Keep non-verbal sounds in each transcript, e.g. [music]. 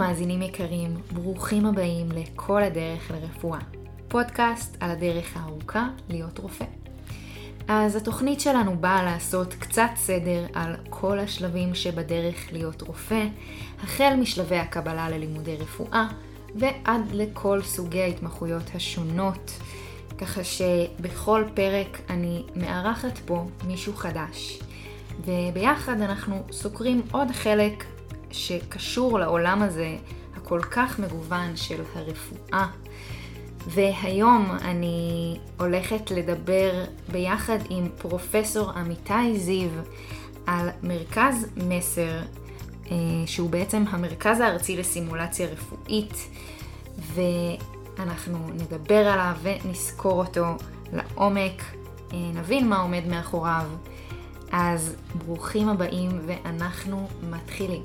אהלן מאזינים יקרים, ברוכים הבאים לכל הדרך לרפואה. פודקאסט על הדרך הארוכה להיות רופא. אז התוכנית שלנו באה לעשות קצת סדר על כל השלבים שבדרך להיות רופא, החל משלבי הקבלה ללימודי רפואה ועד לכל סוגי ההתמחויות השונות, ככה שבכל פרק אני מארחת פה מישהו חדש. וביחד אנחנו סוקרים עוד חלק שקשור לעולם הזה הכל כך מגוון של הרפואה. והיום אני הולכת לדבר ביחד עם פרופסור אמיתי זיו על מרכז מסר, אה, שהוא בעצם המרכז הארצי לסימולציה רפואית, ואנחנו נדבר עליו ונסקור אותו לעומק, אה, נבין מה עומד מאחוריו. אז ברוכים הבאים ואנחנו מתחילים.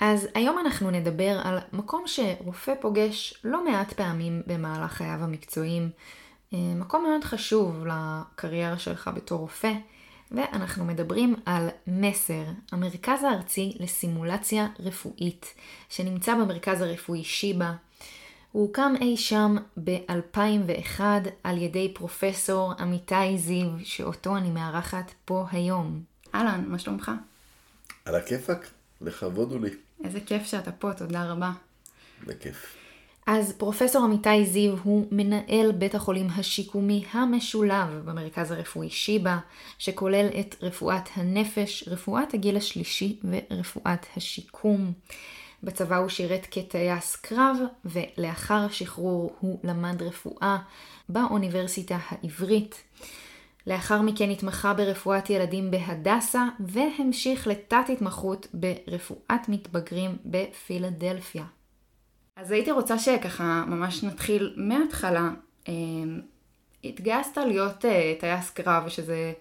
אז היום אנחנו נדבר על מקום שרופא פוגש לא מעט פעמים במהלך חייו המקצועיים. אה, מקום מאוד חשוב לקריירה שלך בתור רופא, ואנחנו מדברים על מסר, המרכז הארצי לסימולציה רפואית, שנמצא במרכז הרפואי שיבא. הוא הוקם אי שם ב-2001 על ידי פרופסור אמיתי זיו, שאותו אני מארחת פה היום. אהלן, מה שלומך? על הכיפאק, לכבוד הוא לי. איזה כיף שאתה פה, תודה רבה. בכיף. אז פרופסור אמיתי זיו הוא מנהל בית החולים השיקומי המשולב במרכז הרפואי שיבא, שכולל את רפואת הנפש, רפואת הגיל השלישי ורפואת השיקום. בצבא הוא שירת כטייס קרב, ולאחר השחרור הוא למד רפואה באוניברסיטה העברית. לאחר מכן התמחה ברפואת ילדים בהדסה, והמשיך לתת התמחות ברפואת מתבגרים בפילדלפיה. אז הייתי רוצה שככה ממש נתחיל מההתחלה. אמ, התגייסת להיות אה, טייס קרב, שזה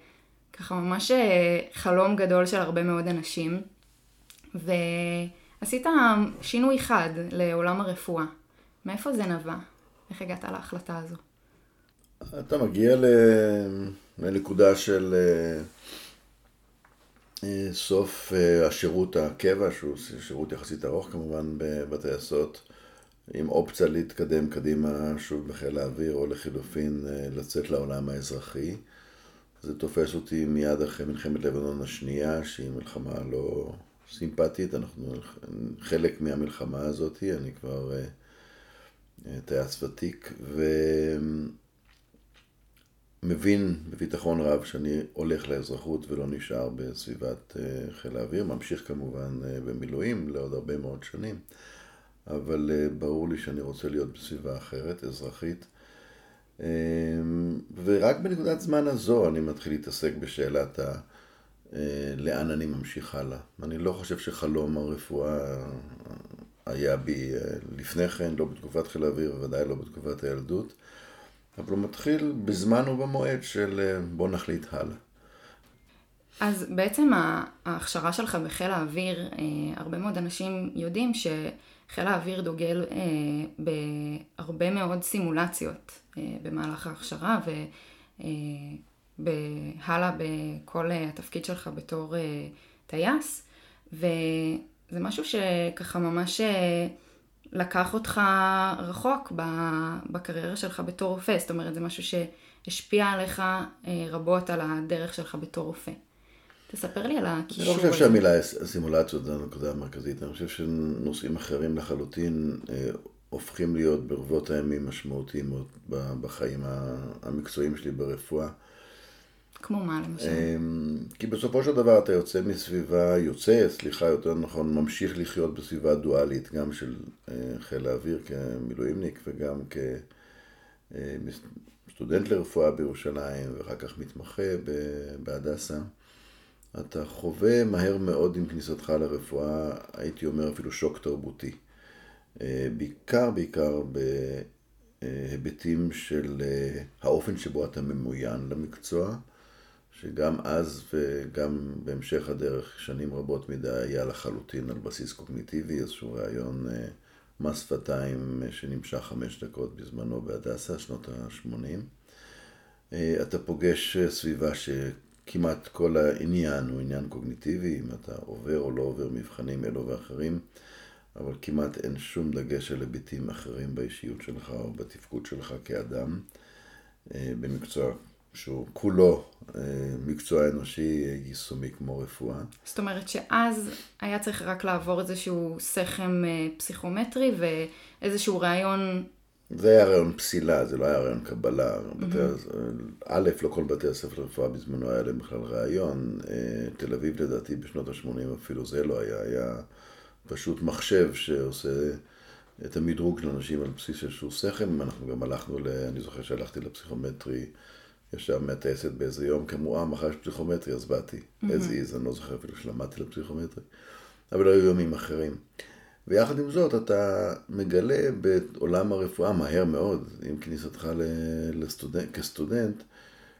ככה ממש אה, חלום גדול של הרבה מאוד אנשים, ועשית שינוי חד לעולם הרפואה. מאיפה זה נבע? איך הגעת להחלטה הזו? אתה מגיע לנקודה של אה, סוף השירות הקבע, שהוא שירות יחסית ארוך כמובן בטייסות. עם אופציה להתקדם קדימה שוב בחיל האוויר, או לחילופין אה, לצאת לעולם האזרחי. זה תופס אותי מיד אחרי מלחמת לבנון השנייה, שהיא מלחמה לא סימפטית, אנחנו חלק מהמלחמה הזאת, אני כבר אה, אה, טייס ותיק, ומבין בביטחון רב שאני הולך לאזרחות ולא נשאר בסביבת חיל האוויר, ממשיך כמובן במילואים לעוד הרבה מאוד שנים. אבל אה, ברור לי שאני רוצה להיות בסביבה אחרת, אזרחית. אמ, ורק בנקודת זמן הזו אני מתחיל להתעסק בשאלת ה... אה, לאן אני ממשיך הלאה. אני לא חושב שחלום הרפואה היה בי אה, לפני כן, לא בתקופת חיל האוויר, בוודאי לא בתקופת הילדות, אבל הוא מתחיל בזמן ובמועד של בוא נחליט הלאה. אז בעצם ההכשרה שלך בחיל האוויר, הרבה מאוד אנשים יודעים ש... חיל האוויר דוגל אה, בהרבה מאוד סימולציות אה, במהלך ההכשרה והלאה אה, בכל אה, התפקיד שלך בתור אה, טייס, וזה משהו שככה ממש אה, לקח אותך רחוק בקריירה שלך בתור רופא, זאת אומרת זה משהו שהשפיע עליך אה, רבות על הדרך שלך בתור רופא. תספר לי על הקישור. אני לא חושב שהמילה סימולציות זה הנקודה המרכזית, אני חושב שנושאים אחרים לחלוטין אה, הופכים להיות ברבות הימים משמעותיים בחיים המקצועיים שלי ברפואה. כמו מה למשל? אמ, כי בסופו של דבר אתה יוצא מסביבה, יוצא, סליחה, יותר נכון, ממשיך לחיות בסביבה דואלית, גם של אה, חיל האוויר כמילואימניק וגם כסטודנט אה, לרפואה בירושלים, ואחר כך מתמחה בהדסה. אתה חווה מהר מאוד עם כניסתך לרפואה, הייתי אומר אפילו שוק תרבותי. אה, בעיקר, בעיקר בהיבטים של האופן שבו אתה ממוין למקצוע, שגם אז וגם בהמשך הדרך, שנים רבות מדי, היה לחלוטין על בסיס קוגניטיבי, איזשהו רעיון אה, מס שפתיים שנמשך חמש דקות בזמנו בהדסה, שנות ה-80. אתה פוגש סביבה שכמעט כל העניין הוא עניין קוגניטיבי, אם אתה עובר או לא עובר מבחנים אלו ואחרים, אבל כמעט אין שום דגש על היבטים אחרים באישיות שלך או בתפקוד שלך כאדם במקצוע שהוא כולו אה, מקצוע אנושי יישומי כמו רפואה. זאת אומרת שאז היה צריך רק לעבור איזשהו סכם אה, פסיכומטרי ואיזשהו ראיון... זה היה ראיון פסילה, זה לא היה ראיון קבלה. Mm-hmm. בתי, א', לא כל בתי הספר לרפואה בזמנו היה להם בכלל ראיון. אה, תל אביב לדעתי בשנות ה-80 אפילו זה לא היה, היה פשוט מחשב שעושה את המדרוג של אנשים על בסיס איזשהו סכם. אנחנו גם הלכנו, ל... אני זוכר שהלכתי לפסיכומטרי. ישר מהטייסת באיזה יום כמו, אה, מחר יש פסיכומטרי, אז באתי. איזה איז, אני לא זוכר אפילו שלמדתי לפסיכומטרי. אבל היו יומים אחרים. ויחד עם זאת, אתה מגלה בעולם הרפואה מהר מאוד, עם כניסתך לסטודנט, כסטודנט,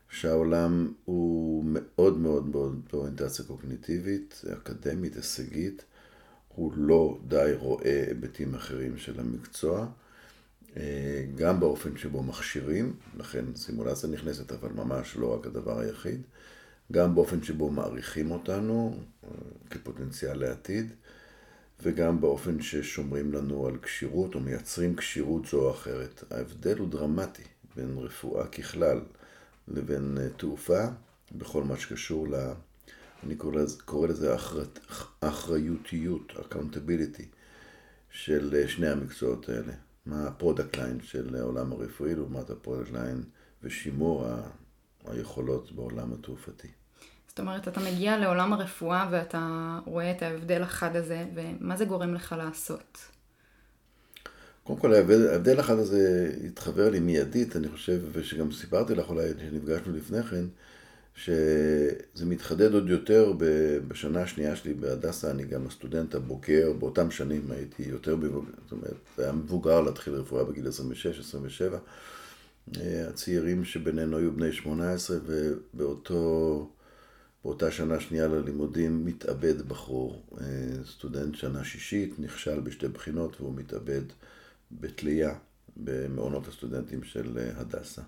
שהעולם הוא מאוד מאוד מאוד באוריינטציה קוגניטיבית, אקדמית, הישגית. הוא לא די רואה היבטים אחרים של המקצוע. אה, גם באופן שבו מכשירים, לכן סימולציה נכנסת, אבל ממש לא רק הדבר היחיד, גם באופן שבו מעריכים אותנו אה, כפוטנציאל לעתיד, וגם באופן ששומרים לנו על כשירות או מייצרים כשירות זו או אחרת. ההבדל הוא דרמטי בין רפואה ככלל לבין אה, תעופה, בכל מה שקשור ל... אני קורא לזה, קורא לזה אחר, אחריותיות, accountability, של שני המקצועות האלה. מה ה product line של העולם הרפואי לעומת ה product line ושימור ה... היכולות בעולם התעופתי. זאת אומרת, אתה מגיע לעולם הרפואה ואתה רואה את ההבדל החד הזה, ומה זה גורם לך לעשות? קודם כל, ההבדל החד הזה התחבר לי מיידית, אני חושב, ושגם סיפרתי לך אולי כשנפגשנו לפני כן, שזה מתחדד עוד יותר בשנה השנייה שלי בהדסה, אני גם הסטודנט הבוגר, באותם שנים הייתי יותר מבוגר, זאת אומרת, היה מבוגר להתחיל רפואה בגיל 26-27. הצעירים שבינינו היו בני 18, ובאותו, באותה שנה שנייה ללימודים מתאבד בחור, סטודנט שנה שישית, נכשל בשתי בחינות והוא מתאבד בתלייה במעונות הסטודנטים של הדסה.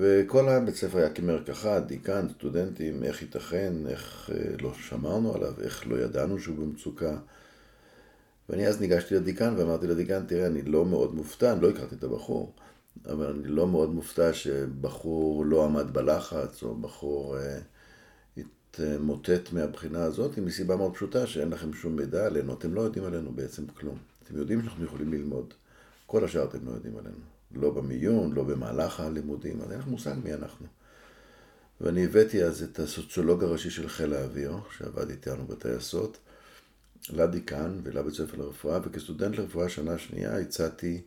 וכל הבית ספר היה כמרקחה, דיקן, סטודנטים, איך ייתכן, איך אה, לא שמרנו עליו, איך לא ידענו שהוא במצוקה. ואני אז ניגשתי לדיקן ואמרתי לדיקן, תראה, אני לא מאוד מופתע, אני לא הכרתי את הבחור, אבל אני לא מאוד מופתע שבחור לא עמד בלחץ, או בחור אה, התמוטט מהבחינה הזאת, מסיבה מאוד פשוטה, שאין לכם שום מידע עלינו, אתם לא יודעים עלינו בעצם כלום. אתם יודעים שאנחנו יכולים ללמוד, כל השאר אתם לא יודעים עלינו. לא במיון, לא במהלך הלימודים, אז אין לך מושג מי אנחנו. ואני הבאתי אז את הסוציולוג הראשי של חיל האוויר, שעבד איתנו בטייסות, לדיקן ולבית ספר לרפואה, וכסטודנט לרפואה שנה שנייה הצעתי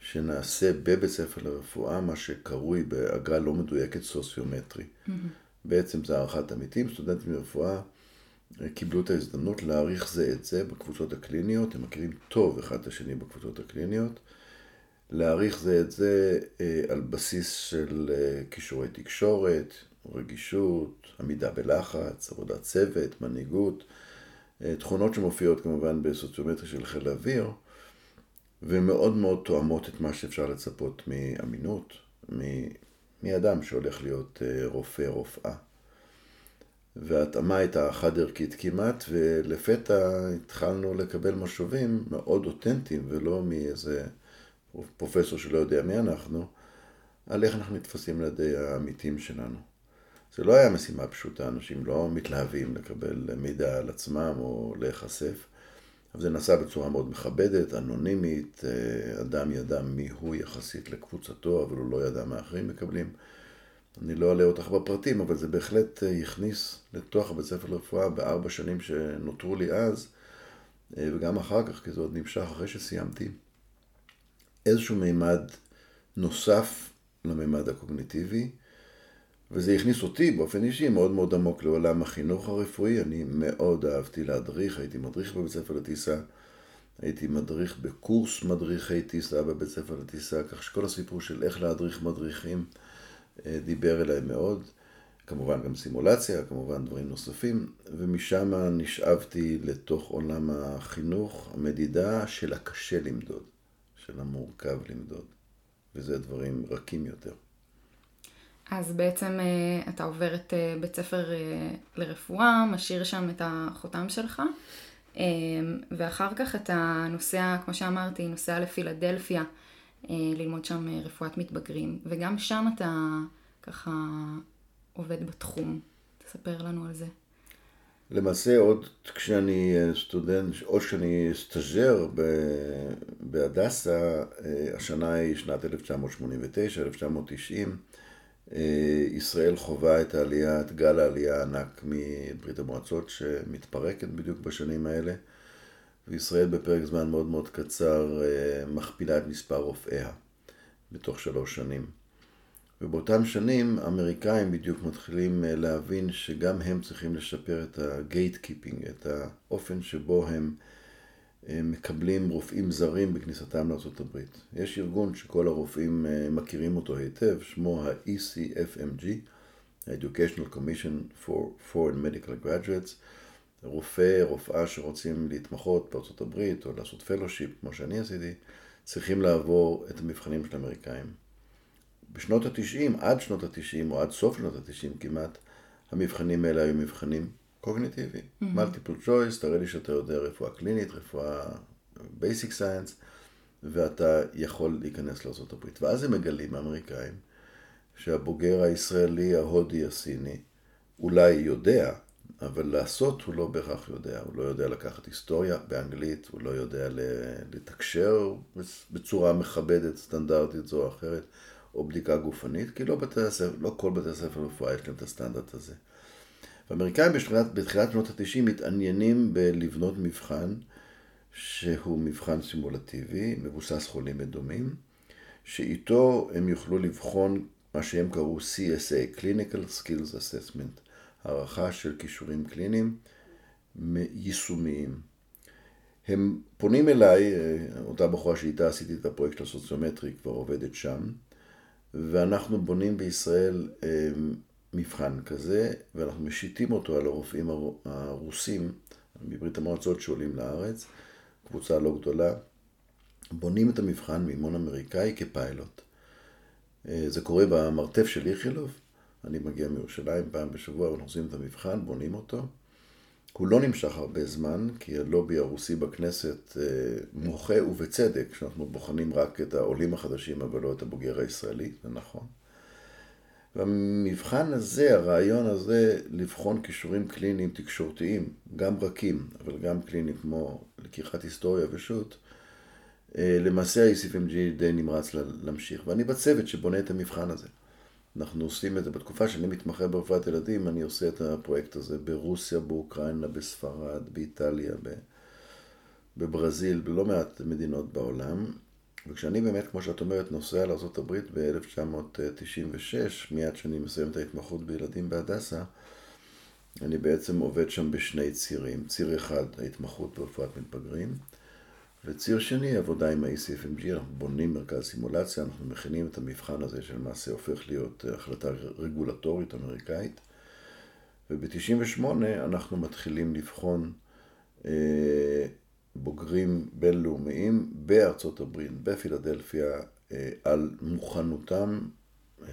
שנעשה בבית ספר לרפואה מה שקרוי באגרה לא מדויקת סוציומטרי. Mm-hmm. בעצם זה הערכת עמיתים, סטודנטים לרפואה קיבלו את ההזדמנות להעריך זה את זה בקבוצות הקליניות, הם מכירים טוב אחד את השני בקבוצות הקליניות. להעריך זה את זה אה, על בסיס של אה, כישורי תקשורת, רגישות, עמידה בלחץ, עבודת צוות, מנהיגות, אה, תכונות שמופיעות כמובן בסוציומטרי של חיל האוויר, ומאוד מאוד תואמות את מה שאפשר לצפות מאמינות, מאדם שהולך להיות רופא, רופאה. וההתאמה הייתה חד-ערכית כמעט, ולפתע התחלנו לקבל משובים מאוד אותנטיים, ולא מאיזה... פרופסור שלא יודע מי אנחנו, על איך אנחנו נתפסים על ידי העמיתים שלנו. זה לא היה משימה פשוטה, אנשים לא מתלהבים לקבל מידע על עצמם או להיחשף, אבל זה נעשה בצורה מאוד מכבדת, אנונימית, אה, אדם ידע מי הוא יחסית לקבוצתו, אבל הוא לא ידע מה אחרים מקבלים. אני לא אעלה אותך בפרטים, אבל זה בהחלט אה, הכניס לתוך הבית ספר לרפואה בארבע שנים שנותרו לי אז, אה, וגם אחר כך, כי זה עוד נמשך אחרי שסיימתי. איזשהו מימד נוסף למימד הקוגניטיבי, וזה הכניס אותי באופן אישי מאוד מאוד עמוק לעולם החינוך הרפואי. אני מאוד אהבתי להדריך, הייתי מדריך בבית ספר לטיסה, הייתי מדריך בקורס מדריכי טיסה בבית ספר לטיסה, כך שכל הסיפור של איך להדריך מדריכים אה, דיבר אליי מאוד. כמובן גם סימולציה, כמובן דברים נוספים, ומשם נשאבתי לתוך עולם החינוך, המדידה של הקשה למדוד, של המורכב למדוד, וזה דברים רכים יותר. אז בעצם אה, אתה עובר את אה, בית ספר אה, לרפואה, משאיר שם את החותם שלך, ואחר כך אתה נוסע, כמו שאמרתי, נוסע לפילדלפיה, ללמוד שם רפואת מתבגרים, וגם שם אתה ככה עובד בתחום. תספר לנו על זה. למעשה עוד כשאני סטודנט, עוד כשאני סטאג'ר בהדסה, השנה היא שנת 1989, 1990, ישראל חווה את העלייה, את גל העלייה הענק מברית המועצות שמתפרקת בדיוק בשנים האלה, וישראל בפרק זמן מאוד מאוד קצר מכפילה את מספר רופאיה בתוך שלוש שנים. ובאותם שנים האמריקאים בדיוק מתחילים להבין שגם הם צריכים לשפר את ה gate keeping, את האופן שבו הם מקבלים רופאים זרים בכניסתם לארה"ב. יש ארגון שכל הרופאים אה, מכירים אותו היטב, שמו ה-ECFMG, ה-Educational Commission for Foreign Medical Graduates. רופא, רופאה שרוצים להתמחות הברית או לעשות fellowship, כמו שאני עשיתי, צריכים לעבור את המבחנים של האמריקאים. בשנות ה-90, עד שנות ה-90 או עד סוף שנות ה-90 כמעט, המבחנים האלה היו מבחנים קוגניטיבי. multiple mm-hmm. choice, תראה לי שאתה יודע רפואה קלינית, רפואה basic science, ואתה יכול להיכנס לארה"ב. ואז הם מגלים, האמריקאים, שהבוגר הישראלי, ההודי, הסיני, אולי יודע, אבל לעשות הוא לא בהכרח יודע. הוא לא יודע לקחת היסטוריה באנגלית, הוא לא יודע לתקשר בצורה מכבדת, סטנדרטית זו או אחרת, או בדיקה גופנית, כי לא, בתי הספר, לא כל בתי הספר לרפואה יש להם את הסטנדרט הזה. והאמריקאים בתחילת, בתחילת שנות ה-90 מתעניינים בלבנות מבחן שהוא מבחן סימולטיבי, מבוסס חולים מדומים, שאיתו הם יוכלו לבחון מה שהם קראו CSA, Clinical Skills Assessment, הערכה של כישורים קליניים יישומיים. הם פונים אליי, אותה בחורה שאיתה עשיתי את הפרויקט הסוציומטרי כבר עובדת שם, ואנחנו בונים בישראל מבחן כזה, ואנחנו משיתים אותו על הרופאים הרוסים מברית המועצות שעולים לארץ, קבוצה לא גדולה, בונים את המבחן מימון אמריקאי כפיילוט. אה, זה קורה במרתף של איכילוב, אני מגיע מירושלים פעם בשבוע, אנחנו עושים את המבחן, בונים אותו. הוא לא נמשך הרבה זמן, כי הלובי הרוסי בכנסת אה, מוחה, ובצדק, שאנחנו בוחנים רק את העולים החדשים, אבל לא את הבוגר הישראלי, זה נכון. והמבחן הזה, הרעיון הזה, לבחון כישורים קליניים תקשורתיים, גם רכים, אבל גם קליניים כמו לקיחת היסטוריה ושות, אה, למעשה ה-ECFMG די נמרץ להמשיך. ואני בצוות שבונה את המבחן הזה. אנחנו עושים את זה, בתקופה שאני מתמחה ברפואת ילדים, אני עושה את הפרויקט הזה ברוסיה, באוקראינה, בספרד, באיטליה, בברזיל, בלא מעט מדינות בעולם. וכשאני באמת, כמו שאת אומרת, נוסע לארה"ב ב-1996, מיד כשאני מסיים את ההתמחות בילדים בהדסה, אני בעצם עובד שם בשני צירים. ציר אחד, ההתמחות ברפואת מתבגרים, וציר שני, עבודה עם ה-ECFMG, אנחנו בונים מרכז סימולציה, אנחנו מכינים את המבחן הזה שלמעשה הופך להיות החלטה רגולטורית אמריקאית, וב-98 אנחנו מתחילים לבחון אה, בוגרים בינלאומיים בארצות הברית, בפילדלפיה, אה, על מוכנותם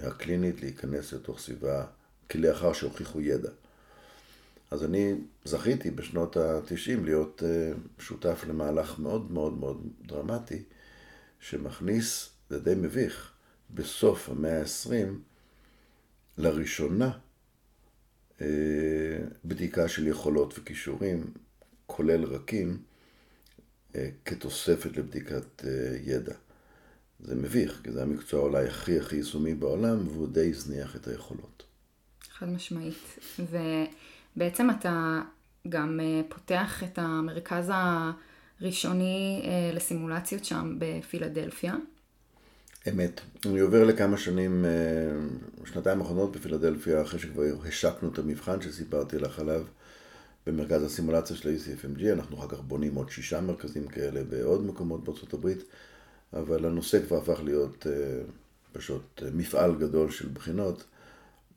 הקלינית להיכנס לתוך סביבה כלאחר שהוכיחו ידע. אז אני זכיתי בשנות ה-90 להיות אה, שותף למהלך מאוד מאוד מאוד דרמטי, שמכניס, זה די מביך, בסוף המאה ה-20, לראשונה, אה, בדיקה של יכולות וכישורים, כולל רכים, אה, כתוספת לבדיקת ידע. זה מביך, כי זה המקצוע אולי הכי הכי יישומי בעולם, והוא די הזניח את היכולות. חד משמעית. ובעצם אתה גם אה, פותח את המרכז הראשוני לסימולציות שם בפילדלפיה. אמת. אני עובר לכמה שנים, שנתיים האחרונות בפילדלפיה, אחרי שכבר השקנו את המבחן שסיפרתי לך עליו. במרכז הסימולציה של ה-ECFMG, אנחנו אחר כך בונים עוד שישה מרכזים כאלה בעוד מקומות בארצות הברית, אבל הנושא כבר הפך להיות פשוט מפעל גדול של בחינות,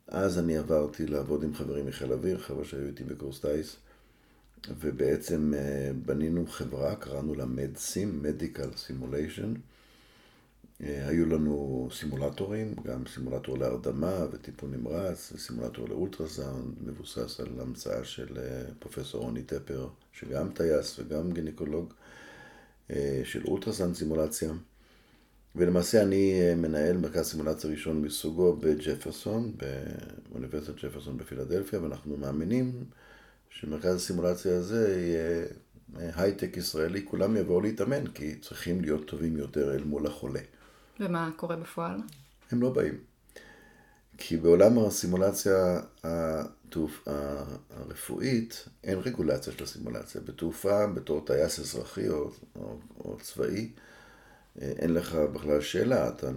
אז אני עברתי לעבוד עם חברים מחיל אוויר, חבר'ה שהיו איתי בקורס טיס, ובעצם אה, בנינו חברה, קראנו לה MedSim, Medical Simulation. אה, היו לנו סימולטורים, גם סימולטור להרדמה וטיפול נמרץ, וסימולטור לאולטרסאונד, מבוסס על המצאה של אה, פרופסור רוני טפר, שגם טייס וגם גינקולוג, של אולטרסאונד סימולציה. ולמעשה אני אה, מנהל מרכז סימולציה ראשון מסוגו בג'פרסון, באוניברסיטת ג'פרסון בפילדלפיה, ואנחנו מאמינים שמרכז הסימולציה הזה יהיה אה, הייטק ישראלי, כולם יבואו להתאמן, כי צריכים להיות טובים יותר אל מול החולה. ומה קורה בפועל? הם לא באים. כי בעולם הסימולציה התעופ... הרפואית אין רגולציה של הסימולציה. בתעופה, בתור טייס אזרחי או, או, או צבאי, אין לך בכלל שאלה, אתה,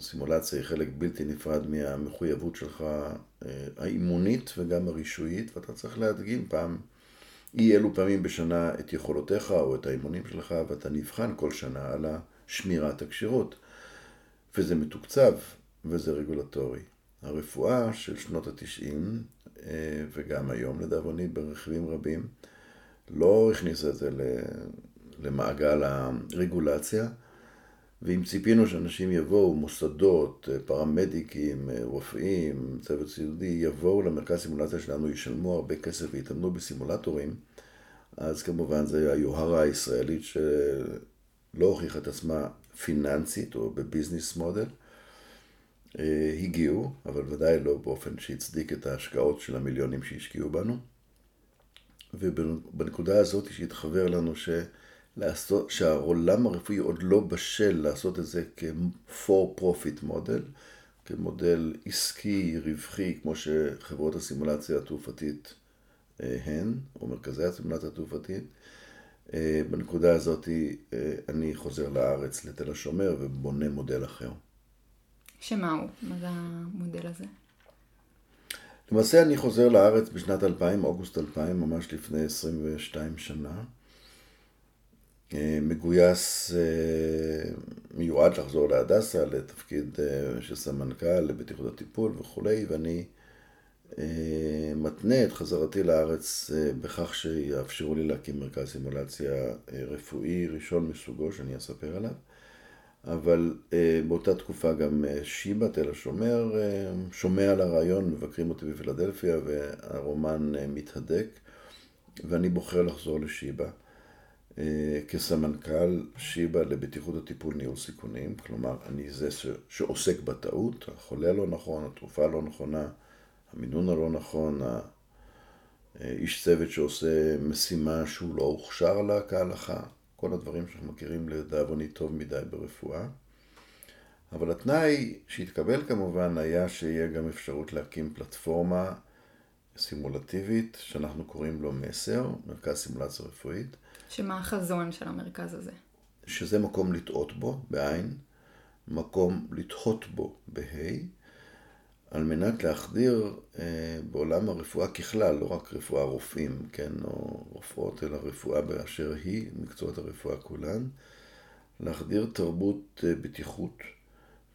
סימולציה היא חלק בלתי נפרד מהמחויבות שלך אה, האימונית וגם הרישויית, ואתה צריך להדגים פעם, אי אלו פעמים בשנה את יכולותיך או את האימונים שלך, ואתה נבחן כל שנה על שמירת הכשירות. וזה מתוקצב וזה רגולטורי. הרפואה של שנות התשעים, אה, וגם היום לדאבוני ברכיבים רבים, לא הכניסה את זה למעגל הרגולציה. ואם ציפינו שאנשים יבואו, מוסדות, אה, פרמדיקים, אה, רופאים, צוות סיעודי, יבואו למרכז סימולציה שלנו, ישלמו הרבה כסף ויתאמנו בסימולטורים, אז כמובן זו היוהרה הישראלית שלא הוכיחה את עצמה פיננסית או בביזנס מודל. אה, הגיעו, אבל ודאי לא באופן שהצדיק את ההשקעות של המיליונים שהשקיעו בנו. ובנקודה הזאת שהתחבר לנו ש... לעשות, שהעולם הרפואי עוד לא בשל לעשות את זה כ-for profit מודל, כמודל עסקי, רווחי, כמו שחברות הסימולציה התעופתית אה, הן, או מרכזי הסימולציה התעופתית. אה, בנקודה הזאת אה, אני חוזר לארץ, לתל השומר, ובונה מודל אחר. שמה הוא? מה זה המודל הזה? למעשה אני חוזר לארץ בשנת 2000, אוגוסט 2000, ממש לפני 22 שנה. אה, מגויס, אה, מיועד לחזור להדסה לתפקיד אה, של סמנכ"ל לבטיחות הטיפול וכולי, ואני מתנה את חזרתי לארץ בכך שיאפשרו לי להקים מרכז סימולציה רפואי ראשון מסוגו, שאני אספר עליו. אבל באותה תקופה גם שיבא, תל השומר, שומע על הרעיון, מבקרים אותי בפילדלפיה, והרומן מתהדק, ואני בוחר לחזור לשיבא. אה, כסמנכ"ל שיבא לבטיחות הטיפול ניהול סיכונים, כלומר אני זה ש, שעוסק בטעות, החולה לא נכון, התרופה לא נכונה, המינון הלא נכון, האיש צוות שעושה משימה שהוא לא הוכשר לה כהלכה, כל הדברים שאנחנו מכירים לדאבוני טוב מדי ברפואה. אבל התנאי שהתקבל כמובן היה שיהיה גם אפשרות להקים פלטפורמה סימולטיבית שאנחנו קוראים לו מסר, מרכז סימולציה רפואית. שמה החזון של המרכז הזה? שזה מקום לטעות בו, בעין, מקום לתהות בו, בה', על מנת להחדיר אה, בעולם הרפואה ככלל, לא רק רפואה רופאים, כן, או רופאות, אלא רפואה באשר היא, מקצועות הרפואה כולן, להחדיר תרבות אה, בטיחות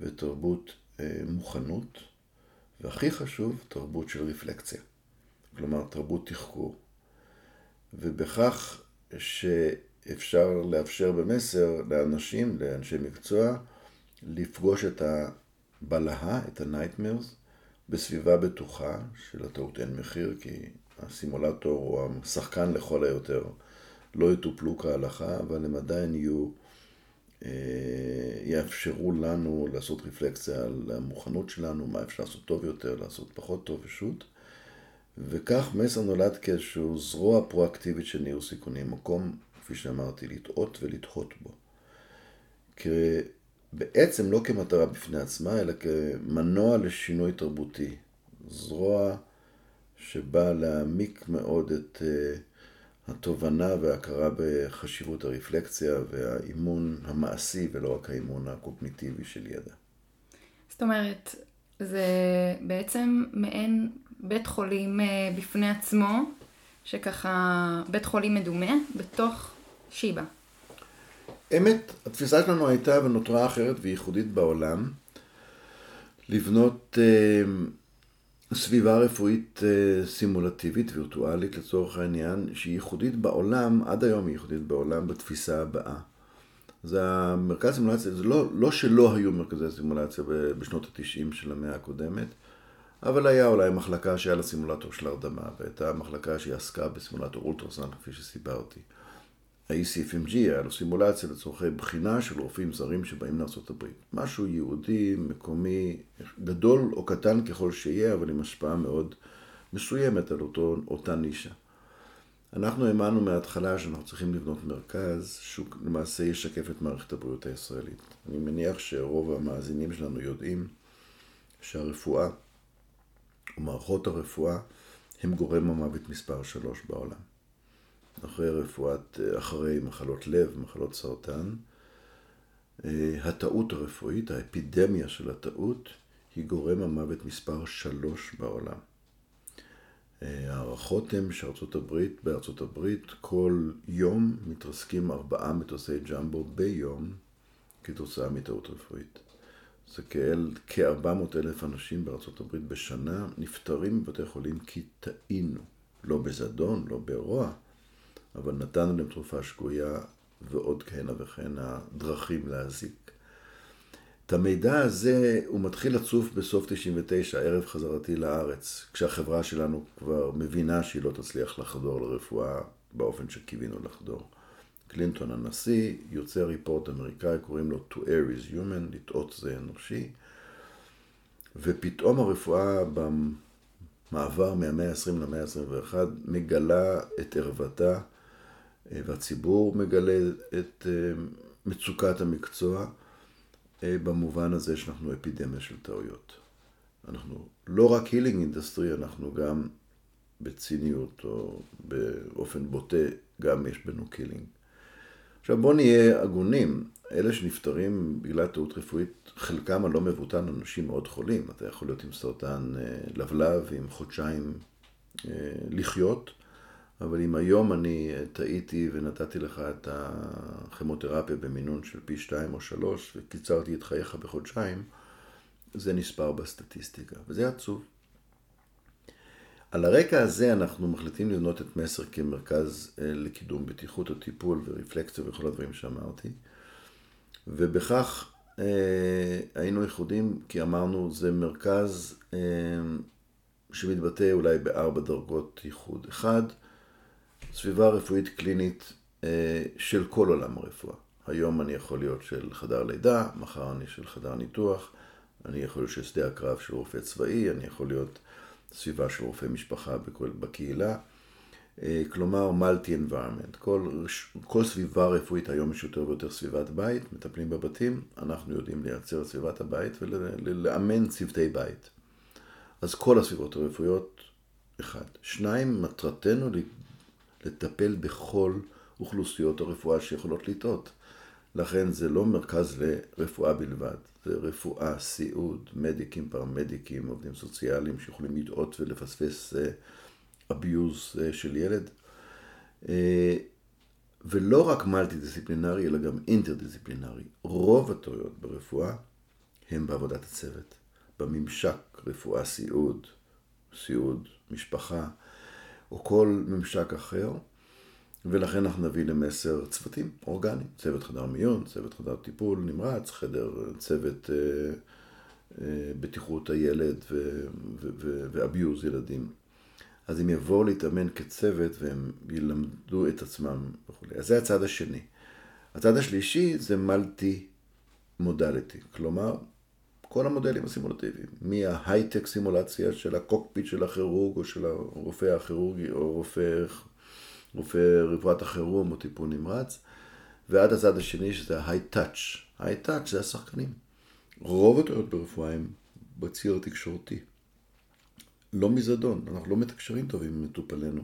ותרבות אה, מוכנות, והכי חשוב, תרבות של רפלקציה. כלומר, תרבות תחקור. ובכך שאפשר לאפשר במסר לאנשים, לאנשי מקצוע, לפגוש את הבלהה, את ה-nightmares, בסביבה בטוחה, שלטעות אין מחיר, כי הסימולטור או השחקן לכל היותר לא יטופלו כהלכה, אבל הם עדיין יהיו, אה, יאפשרו לנו לעשות רפלקציה על המוכנות שלנו, מה אפשר לעשות טוב יותר, לעשות פחות טוב ושות'. וכך מסר נולד כאיזשהו זרוע פרואקטיבית של ניהול סיכונים, מקום, כפי שאמרתי, לטעות ולתהות בו. בעצם לא כמטרה בפני עצמה, אלא כמנוע לשינוי תרבותי. זרוע שבאה להעמיק מאוד את uh, התובנה וההכרה בחשיבות הרפלקציה והאימון המעשי ולא רק האימון הקוגניטיבי של ידע. זאת אומרת, זה בעצם מעין בית חולים אה, בפני עצמו, שככה, בית חולים מדומה, בתוך שיבא. אמת, התפיסה שלנו הייתה ונותרה אחרת וייחודית בעולם, לבנות אה, סביבה רפואית אה, סימולטיבית, וירטואלית לצורך העניין, שהיא ייחודית בעולם, עד היום היא ייחודית בעולם בתפיסה הבאה. זה המרכז סימולציה, זה לא, לא שלא היו מרכזי סימולציה בשנות התשעים של המאה הקודמת, אבל היה אולי מחלקה שהיה לה סימולטור של הרדמה, והייתה מחלקה שהיא עסקה בסימולטור אולטרסאונד, כפי שסיפרתי. ה-ECFMG היה לו סימולציה לצורכי בחינה של רופאים זרים שבאים לארה"ב. משהו יהודי, מקומי, גדול או קטן ככל שיהיה, אבל עם השפעה מאוד מסוימת על אותו, אותה נישה. אנחנו האמנו מההתחלה שאנחנו צריכים לבנות מרכז שהוא למעשה ישקף את מערכת הבריאות הישראלית. אני מניח שרוב המאזינים שלנו יודעים שהרפואה ומערכות הרפואה הם גורם המוות מספר שלוש בעולם. אחרי רפואת, אחרי מחלות לב, מחלות סרטן, הטעות הרפואית, האפידמיה של הטעות, היא גורם המוות מספר שלוש בעולם. הערכות הן שארצות הברית, בארצות הברית כל יום מתרסקים ארבעה מטוסי ג'מבו ביום כתוצאה מטעות רפואית. זה כאל כ-400 אלף אנשים בארצות הברית בשנה נפטרים בבתי חולים כי טעינו. לא בזדון, לא ברוע, אבל נתנו להם תרופה שגויה ועוד כהנה וכהנה דרכים להזיק. את המידע הזה הוא מתחיל לצוף בסוף 99, ערב חזרתי לארץ, כשהחברה שלנו כבר מבינה שהיא לא תצליח לחדור לרפואה באופן שקיווינו לחדור. קלינטון הנשיא, יוצא ריפורט אמריקאי, קוראים לו To Air is Human, לטעות זה אנושי, ופתאום הרפואה במעבר מהמאה ה-20 למאה ה-21 מגלה את ערוותה, והציבור מגלה את מצוקת המקצוע. במובן הזה שאנחנו אפידמיה של טעויות. אנחנו לא רק healing industry, אנחנו גם בציניות או באופן בוטה, גם יש בנו killing. עכשיו בואו נהיה הגונים, אלה שנפטרים בגלל טעות רפואית, חלקם הלא מבוטל אנשים מאוד חולים. אתה יכול להיות עם סרטן לבלב, עם חודשיים לחיות, אבל אם היום אני טעיתי ונתתי לך את הכימותרפיה במינון של פי שתיים או שלוש וקיצרתי את חייך בחודשיים, זה נספר בסטטיסטיקה, וזה עצוב. על הרקע הזה אנחנו מחליטים לבנות את מסר כמרכז לקידום בטיחות הטיפול ורפלקציה וכל הדברים שאמרתי, ובכך היינו ייחודים כי אמרנו זה מרכז שמתבטא אולי בארבע דרגות ייחוד. אחד, סביבה רפואית קלינית של כל עולם הרפואה. היום אני יכול להיות של חדר לידה, מחר אני של חדר ניתוח, אני יכול להיות של שדה הקרב של רופא צבאי, אני יכול להיות סביבה של רופא משפחה בקהילה. כלומר, מולטי אנביירמנט. כל, כל סביבה רפואית היום יש יותר ויותר סביבת בית, מטפלים בבתים, אנחנו יודעים לייצר סביבת הבית ולאמן צוותי בית. אז כל הסביבות הרפואיות, אחד. שניים, מטרתנו לטפל בכל אוכלוסיות הרפואה שיכולות לטעות. לכן זה לא מרכז לרפואה בלבד, זה רפואה, סיעוד, מדיקים, פרמדיקים, עובדים סוציאליים שיכולים לטעות ולפספס אביוז של ילד. ולא רק מלטי דיסציפלינרי, אלא גם אינטרדיסציפלינרי. רוב הטעויות ברפואה הם בעבודת הצוות, בממשק רפואה, סיעוד, סיעוד, משפחה. או כל ממשק אחר, ולכן אנחנו נביא למסר צוותים אורגניים, צוות חדר מיון, צוות חדר טיפול נמרץ, חדר, צוות אה, אה, בטיחות הילד ואביוז ילדים. אז הם יבואו להתאמן כצוות והם ילמדו את עצמם וכו'. אז זה הצד השני. הצד השלישי זה multi-modality, כלומר, כל המודלים הסימולטיביים, מה-high-tech סימולציה של הקוקפיט של הכירורג או של הרופא הכירורגי או רופא, רופא רפואת החירום או טיפול נמרץ, ועד הצד השני שזה ה high-touch. ה high-touch זה השחקנים. רוב הטעויות ברפואה הם בציר התקשורתי. לא מזדון, אנחנו לא מתקשרים טוב עם מטופלינו.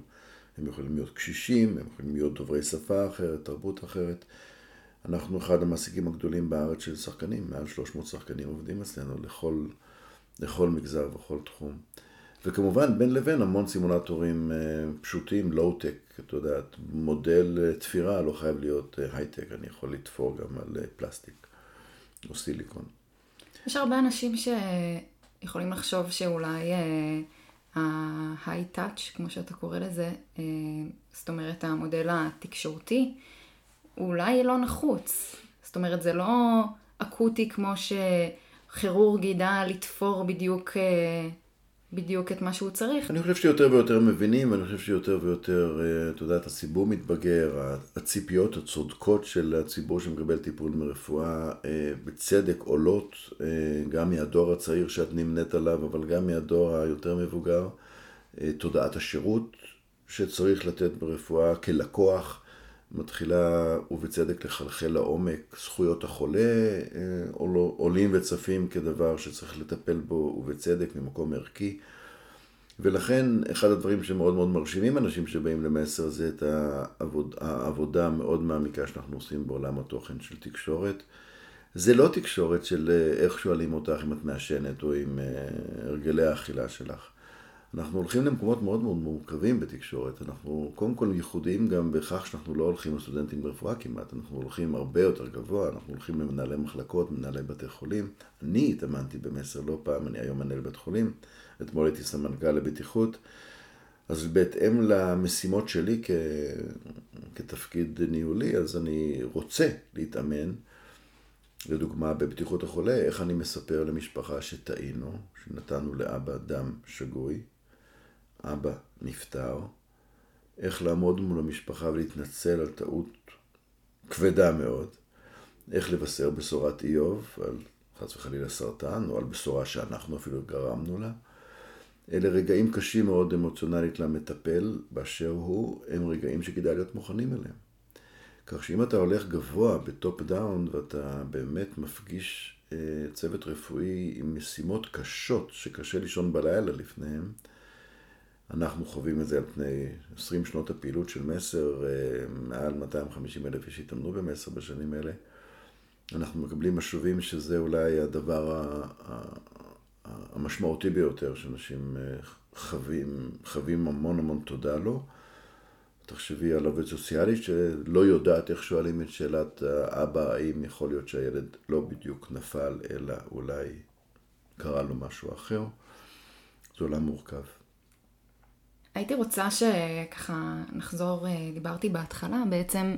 הם יכולים להיות קשישים, הם יכולים להיות דוברי שפה אחרת, תרבות אחרת. אנחנו אחד המעסיקים הגדולים בארץ של שחקנים, מעל 300 שחקנים עובדים אצלנו לכל, לכל מגזר וכל תחום. וכמובן, בין לבין המון סימולטורים פשוטים, לואו-טק, את יודעת, מודל תפירה לא חייב להיות high-tech, אני יכול לתפור גם על פלסטיק או סיליקון. יש הרבה אנשים שיכולים לחשוב שאולי ה-high touch, כמו שאתה קורא לזה, אה, זאת אומרת המודל התקשורתי, אולי לא נחוץ. זאת אומרת, זה לא אקוטי כמו שכירורג ידע לתפור בדיוק אה, בדיוק את מה שהוא צריך. אני חושב שיותר ויותר מבינים, ואני חושב שיותר ויותר, אה, את יודעת, הציבור מתבגר, הציפיות הצודקות של הציבור שמקבל טיפול מרפואה אה, בצדק עולות, אה, גם מהדור הצעיר שאת נמנית עליו, אבל גם מהדור היותר מבוגר. תודעת השירות שצריך לתת ברפואה כלקוח. מתחילה, ובצדק, לחלחל לעומק. זכויות החולה אה, עולים וצפים כדבר שצריך לטפל בו, ובצדק, ממקום ערכי. ולכן, אחד הדברים שמאוד מאוד מרשימים אנשים שבאים למסר זה את העבוד, העבודה המאוד מעמיקה שאנחנו עושים בעולם התוכן של תקשורת. זה לא תקשורת של אה, איך שואלים אותך אם את מעשנת או עם אה, הרגלי האכילה שלך. אנחנו הולכים למקומות מאוד מאוד מורכבים בתקשורת. אנחנו קודם כל ייחודיים גם בכך שאנחנו לא הולכים לסטודנטים ברפואה כמעט, אנחנו הולכים הרבה יותר גבוה, אנחנו הולכים למנהלי מחלקות, מנהלי בתי חולים. אני התאמנתי במסר לא פעם, אני היום מנהל בית חולים, אתמול הייתי סמנכ"ל לבטיחות. אז בהתאם למשימות שלי כ... כתפקיד ניהולי, אז אני רוצה להתאמן, לדוגמה בבטיחות החולה, איך אני מספר למשפחה שטעינו, שנתנו לאבא דם שגוי, אבא נפטר, איך לעמוד מול המשפחה ולהתנצל על טעות כבדה מאוד, איך לבשר בשורת איוב על חס וחלילה סרטן, או על בשורה שאנחנו אפילו גרמנו לה. אלה רגעים קשים מאוד אמוציונלית למטפל באשר הוא, הם רגעים שכדאי להיות מוכנים אליהם. כך שאם אתה הולך גבוה ב top down ואתה באמת מפגיש אה, צוות רפואי עם משימות קשות שקשה לישון בלילה לפניהם, אנחנו חווים את זה על פני 20 שנות הפעילות של מסר, אה, מעל 250 אלף איש התאמנו במסר בשנים האלה. אנחנו מקבלים משובים שזה אולי הדבר המשמעותי ביותר שאנשים אה, חווים, חווים המון המון תודה לו. תחשבי על עובד סוציאלי שלא יודעת איך שואלים את שאלת האבא, האם יכול להיות שהילד לא בדיוק נפל, אלא אולי קרה לו משהו אחר. זה עולם מורכב. הייתי רוצה שככה נחזור, אה, דיברתי בהתחלה, בעצם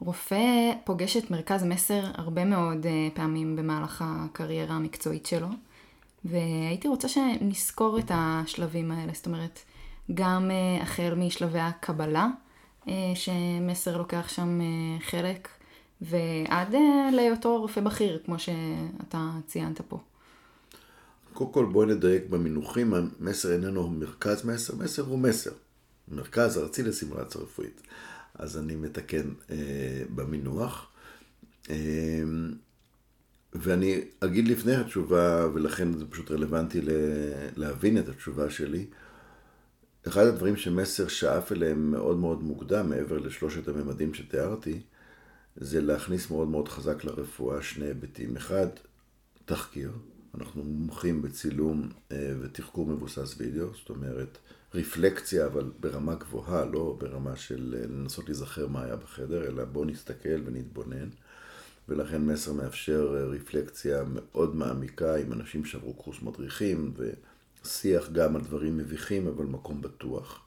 רופא פוגש את מרכז מסר הרבה מאוד אה, פעמים במהלך הקריירה המקצועית שלו, והייתי רוצה שנזכור את השלבים האלה, זאת אומרת, גם אה, החל משלבי הקבלה, שמסר לוקח שם חלק, ועד להיותו רופא בכיר, כמו שאתה ציינת פה. קודם כל בואי נדייק במינוחים, המסר איננו מרכז מסר, מסר הוא מסר. מרכז ארצי לסימולציה רפואית. אז אני מתקן אה, במינוח. אה, ואני אגיד לפני התשובה, ולכן זה פשוט רלוונטי להבין את התשובה שלי. אחד הדברים שמסר שאף אליהם מאוד מאוד מוקדם, מעבר לשלושת הממדים שתיארתי, זה להכניס מאוד מאוד חזק לרפואה שני היבטים. אחד, תחקיר. אנחנו מומחים בצילום אה, ותחקור מבוסס וידאו, זאת אומרת, רפלקציה, אבל ברמה גבוהה, לא ברמה של אה, לנסות להיזכר מה היה בחדר, אלא בואו נסתכל ונתבונן. ולכן מסר מאפשר אה, רפלקציה מאוד מעמיקה עם אנשים שעברו קורס מדריכים, ושיח גם על דברים מביכים, אבל מקום בטוח.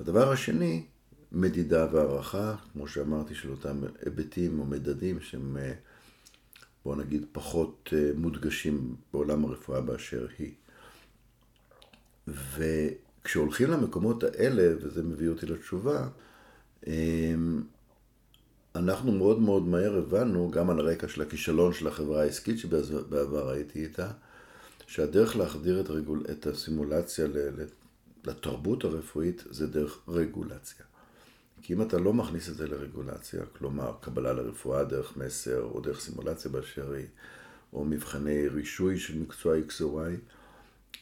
הדבר השני, מדידה והערכה, כמו שאמרתי, של אותם היבטים או מדדים שהם בוא נגיד, פחות אה, מודגשים בעולם הרפואה באשר היא. וכשהולכים למקומות האלה, וזה מביא אותי לתשובה, אמ, אנחנו מאוד מאוד מהר הבנו, גם על הרקע של הכישלון של החברה העסקית שבעבר הייתי איתה, שהדרך להחדיר את, רגול... את הסימולציה לתרבות הרפואית זה דרך רגולציה. כי אם אתה לא מכניס את זה לרגולציה, כלומר קבלה לרפואה דרך מסר או דרך סימולציה באשר היא, או מבחני רישוי של מקצוע X או Y,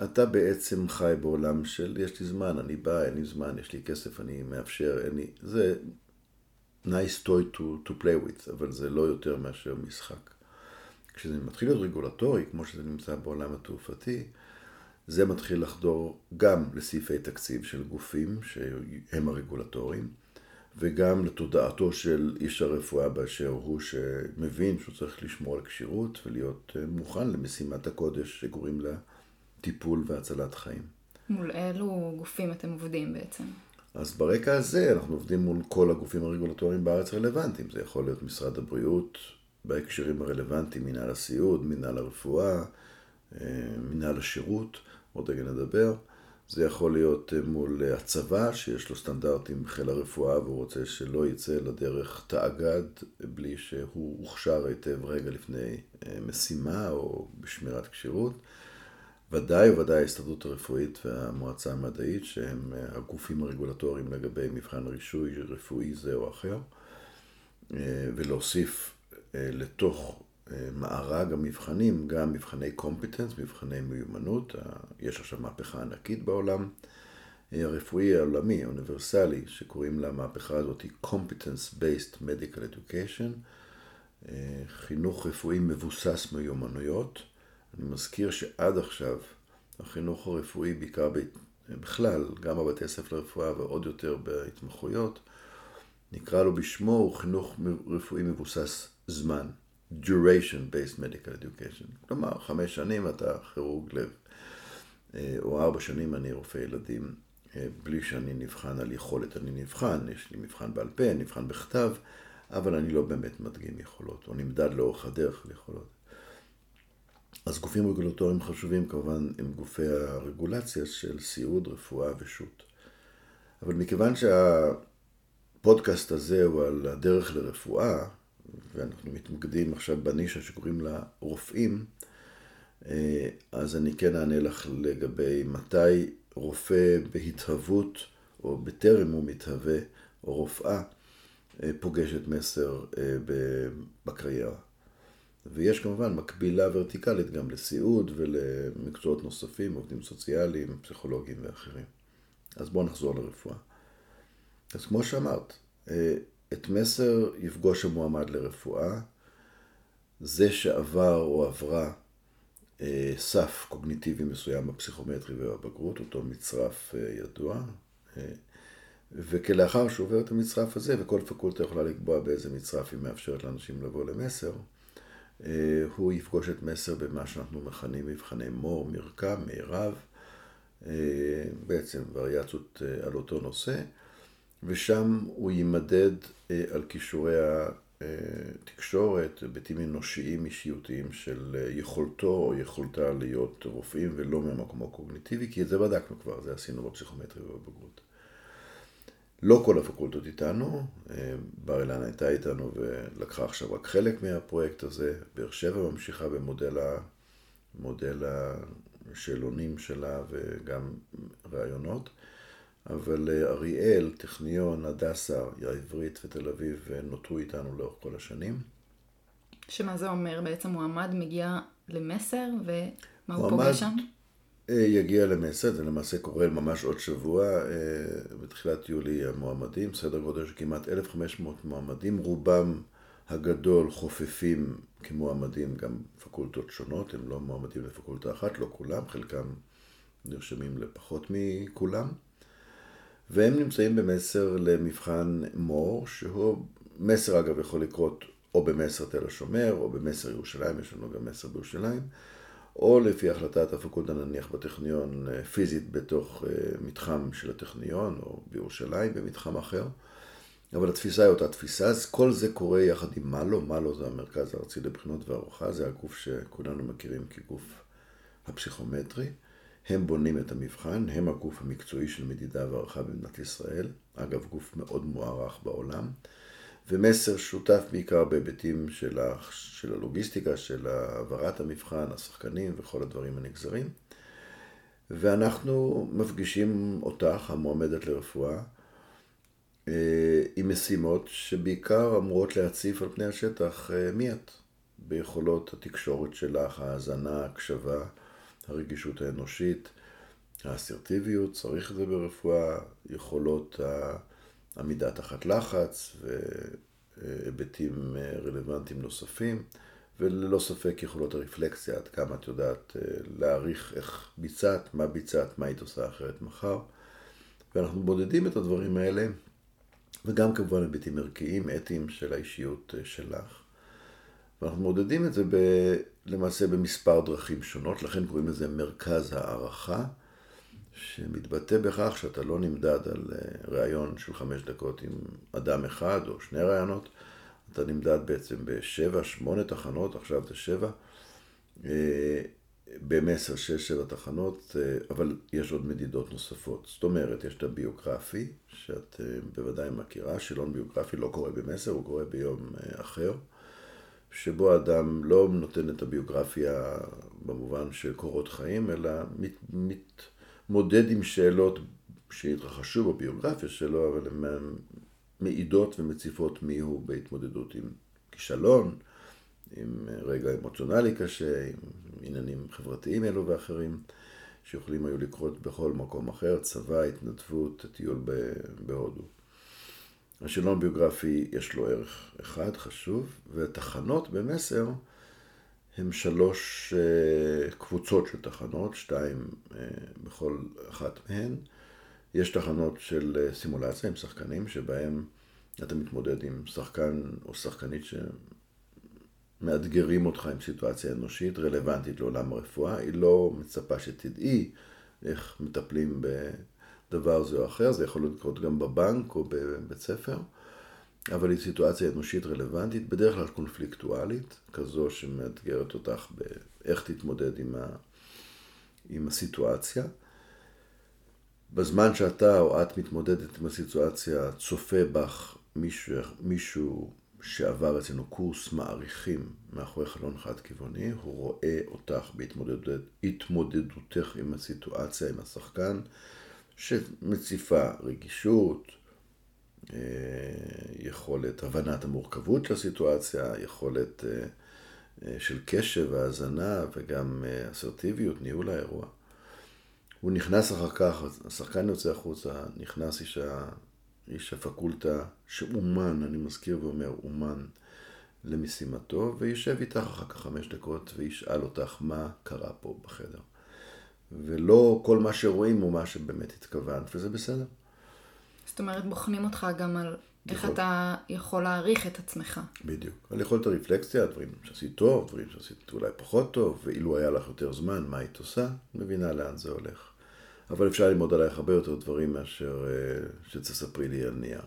אתה בעצם חי בעולם של יש לי זמן, אני בא, אין לי זמן, יש לי כסף, אני מאפשר, אין לי... זה nice toy to, to play with, אבל זה לא יותר מאשר משחק. כשזה מתחיל להיות רגולטורי, כמו שזה נמצא בעולם התעופתי, זה מתחיל לחדור גם לסעיפי תקציב של גופים שהם הרגולטוריים, וגם לתודעתו של איש הרפואה באשר הוא, שמבין שהוא צריך לשמור על כשירות ולהיות אה, מוכן למשימת הקודש שקוראים לה טיפול והצלת חיים. מול אילו גופים אתם עובדים בעצם? אז ברקע הזה אנחנו עובדים מול כל הגופים הרגולטוריים בארץ רלוונטיים. זה יכול להיות משרד הבריאות בהקשרים הרלוונטיים, מנהל הסיעוד, מנהל הרפואה, אה, מנהל השירות, עוד רגע נדבר. זה יכול להיות אה, מול הצבא, שיש לו סטנדרטים בחיל הרפואה והוא רוצה שלא יצא לדרך תאגד בלי שהוא הוכשר היטב רגע לפני אה, משימה או בשמירת כשירות. ודאי וודאי ההסתדרות הרפואית והמועצה המדעית, שהם אה, הגופים הרגולטוריים לגבי מבחן רישוי רפואי זה או אחר, ולהוסיף לתוך מארג המבחנים, גם מבחני competence, מבחני מיומנות, יש עכשיו מהפכה ענקית בעולם הרפואי העולמי, האוניברסלי, שקוראים למהפכה הזאת Competence Based Medical Education, חינוך רפואי מבוסס מיומנויות. אני מזכיר שעד עכשיו החינוך הרפואי, בעיקר בכלל, גם בבתי הספר לרפואה ועוד יותר בהתמחויות, נקרא לו בשמו, הוא חינוך רפואי מבוסס זמן. Duration-based medical education. כלומר, חמש שנים אתה כירורג לב, אה, או ארבע שנים אני רופא ילדים, אה, בלי שאני נבחן על יכולת, אני נבחן, יש לי מבחן בעל פה, נבחן בכתב, אבל אני לא באמת מדגים יכולות, או נמדד לאורך הדרך על יכולות. אז גופים רגולטוריים חשובים כמובן הם גופי הרגולציה של סיעוד, רפואה ושות'. אבל מכיוון שהפודקאסט הזה הוא על הדרך לרפואה, ואנחנו מתמקדים עכשיו בנישה שקוראים לה רופאים, אה, אז אני כן אענה לך לגבי מתי רופא בהתהוות, או בטרם הוא מתהווה, או רופאה, אה, פוגשת מסר אה, בקריירה. ויש כמובן מקבילה ורטיקלית גם לסיעוד ולמקצועות נוספים, עובדים סוציאליים, פסיכולוגיים ואחרים. אז בואו נחזור לרפואה. אז כמו שאמרת, את מסר יפגוש המועמד לרפואה, זה שעבר או עברה אה, סף קוגניטיבי מסוים בפסיכומטרי ובבגרות, אותו מצרף אה, ידוע, אה, וכלאחר שהוא עובר את המצרף הזה, וכל פקולטה יכולה לקבוע באיזה מצרף היא מאפשרת לאנשים לבוא למסר, אה, הוא יפגוש את מסר במה שאנחנו מכנים מבחני מור, מרקם, אה, בעצם וריאציות אה, על אותו נושא. ושם הוא יימדד אה, על כישורי התקשורת, היבטים אנושיים אישיותיים של אה, יכולתו או יכולתה להיות רופאים ולא ממקום הקוגניטיבי, כי את זה בדקנו כבר, זה עשינו בפסיכומטרי ובבגרות. לא כל הפקולטות איתנו, אה, בר אילן הייתה איתנו ולקחה עכשיו רק חלק מהפרויקט הזה, באר שבע ממשיכה במודל מודל השאלונים שלה וגם רעיונות. אבל אה, אריאל, טכניון, הדסה, העברית ותל אביב אה, נותרו איתנו לאורך כל השנים. שמה זה אומר? בעצם מועמד מגיע למסר ומה הוא פוגש שם? אה, יגיע למסר, זה למעשה קורה ממש עוד שבוע, בתחילת יולי המועמדים, סדר גודל של כמעט 1,500 מועמדים, רובם הגדול חופפים כמועמדים גם פקולטות שונות, הם לא מועמדים לפקולטה אחת, לא כולם, חלקם נרשמים לפחות מכולם. והם נמצאים במסר למבחן מור, שהוא, מסר אגב יכול לקרות או במסר תל השומר, או במסר ירושלים, יש לנו גם מסר בירושלים, או לפי החלטת הפקולטה נניח בטכניון אה, פיזית בתוך אה, מתחם של הטכניון, או בירושלים במתחם אחר. אבל התפיסה היא אותה תפיסה, אז כל זה קורה יחד עם מלו, מלו זה המרכז הארצי לבחינות והערוכה, זה הגוף שכולנו מכירים כגוף הפסיכומטרי. הם בונים את המבחן, הם הגוף המקצועי של מדידה והערכה במדינת ישראל, אגב גוף מאוד מוערך בעולם, ומסר שותף בעיקר בהיבטים של, ה, של הלוגיסטיקה, של העברת המבחן, השחקנים וכל הדברים הנגזרים. ואנחנו מפגישים אותך, המועמדת לרפואה, אה, עם משימות שבעיקר אמורות להציף על פני השטח אה, מי את, ביכולות התקשורת שלך, ההאזנה, ההקשבה. הרגישות האנושית, האסרטיביות, צריך את זה ברפואה, יכולות העמידה תחת לחץ והיבטים רלוונטיים נוספים, וללא ספק יכולות הרפלקסיה, עד כמה את יודעת אה, להעריך איך ביצעת, מה ביצעת, מה היית עושה אחרת מחר. ואנחנו בודדים את הדברים האלה, וגם כמובן היבטים ערכיים, אתיים של האישיות אה, שלך. ואנחנו מודדים את זה למעשה במספר דרכים שונות, לכן קוראים לזה מרכז הערכה, שמתבטא בכך שאתה לא נמדד על אה, ראיון של חמש דקות עם אדם אחד או שני ראיונות, אתה נמדד בעצם בשבע, שמונה תחנות, עכשיו זה שבע, אה, במסר שש, שבע תחנות, אה, אבל יש עוד מדידות נוספות. זאת אומרת, יש את הביוגרפי, שאת בוודאי מכירה, שאלון ביוגרפי לא קורה במסר, הוא קורה ביום אחר. שבו אדם לא נותן את הביוגרפיה במובן של קורות חיים, אלא מת, מתמודד עם שאלות שהתרחשו בביוגרפיה שלו, אבל הן מעידות ומציפות מי הוא בהתמודדות עם כישלון, עם רגע אמוציונלי קשה, עם עניינים חברתיים אלו ואחרים, שיכולים היו לקרות בכל מקום אחר, צבא, התנדבות, טיול בהודו. השאלון ביוגרפי יש לו ערך אחד חשוב, ותחנות במסר הם שלוש אה, קבוצות של תחנות, שתיים אה, בכל אחת מהן. יש תחנות של אה, סימולציה עם שחקנים, שבהם אתה מתמודד עם שחקן או שחקנית שמאתגרים אותך עם סיטואציה אנושית רלוונטית לעולם הרפואה. היא לא מצפה שתדעי איך מטפלים ב... דבר זה או אחר, זה יכול לקרות גם בבנק או בבית ספר, אבל היא סיטואציה אנושית רלוונטית, בדרך כלל קונפליקטואלית, כזו שמאתגרת אותך באיך תתמודד עם, ה... עם הסיטואציה. בזמן שאתה או את מתמודדת עם הסיטואציה, צופה בך מישהו, מישהו שעבר אצלנו קורס מעריכים מאחורי חלון חד-כיווני, הוא רואה אותך בהתמודדותך עם הסיטואציה, עם השחקן, שמציפה רגישות, אה, יכולת הבנת המורכבות של הסיטואציה, יכולת אה, אה, של קשב והאזנה וגם אסרטיביות, ניהול האירוע. הוא נכנס אחר כך, השחקן יוצא החוצה, נכנס איש, ה, איש הפקולטה שאומן, אני מזכיר ואומר, אומן למשימתו, וישב איתך אחר כך חמש דקות וישאל אותך מה קרה פה בחדר. ולא כל מה שרואים הוא מה שבאמת התכוונת, וזה בסדר. זאת אומרת, בוחנים אותך גם על איך יכול... אתה יכול להעריך את עצמך. בדיוק. על יכולת הרפלקסיה, דברים שעשית טוב, דברים שעשית אולי פחות טוב, ואילו היה לך יותר זמן, מה היית עושה, מבינה לאן זה הולך. אבל אפשר ללמוד עלייך הרבה יותר דברים מאשר אה, שתספרי לי על נייר.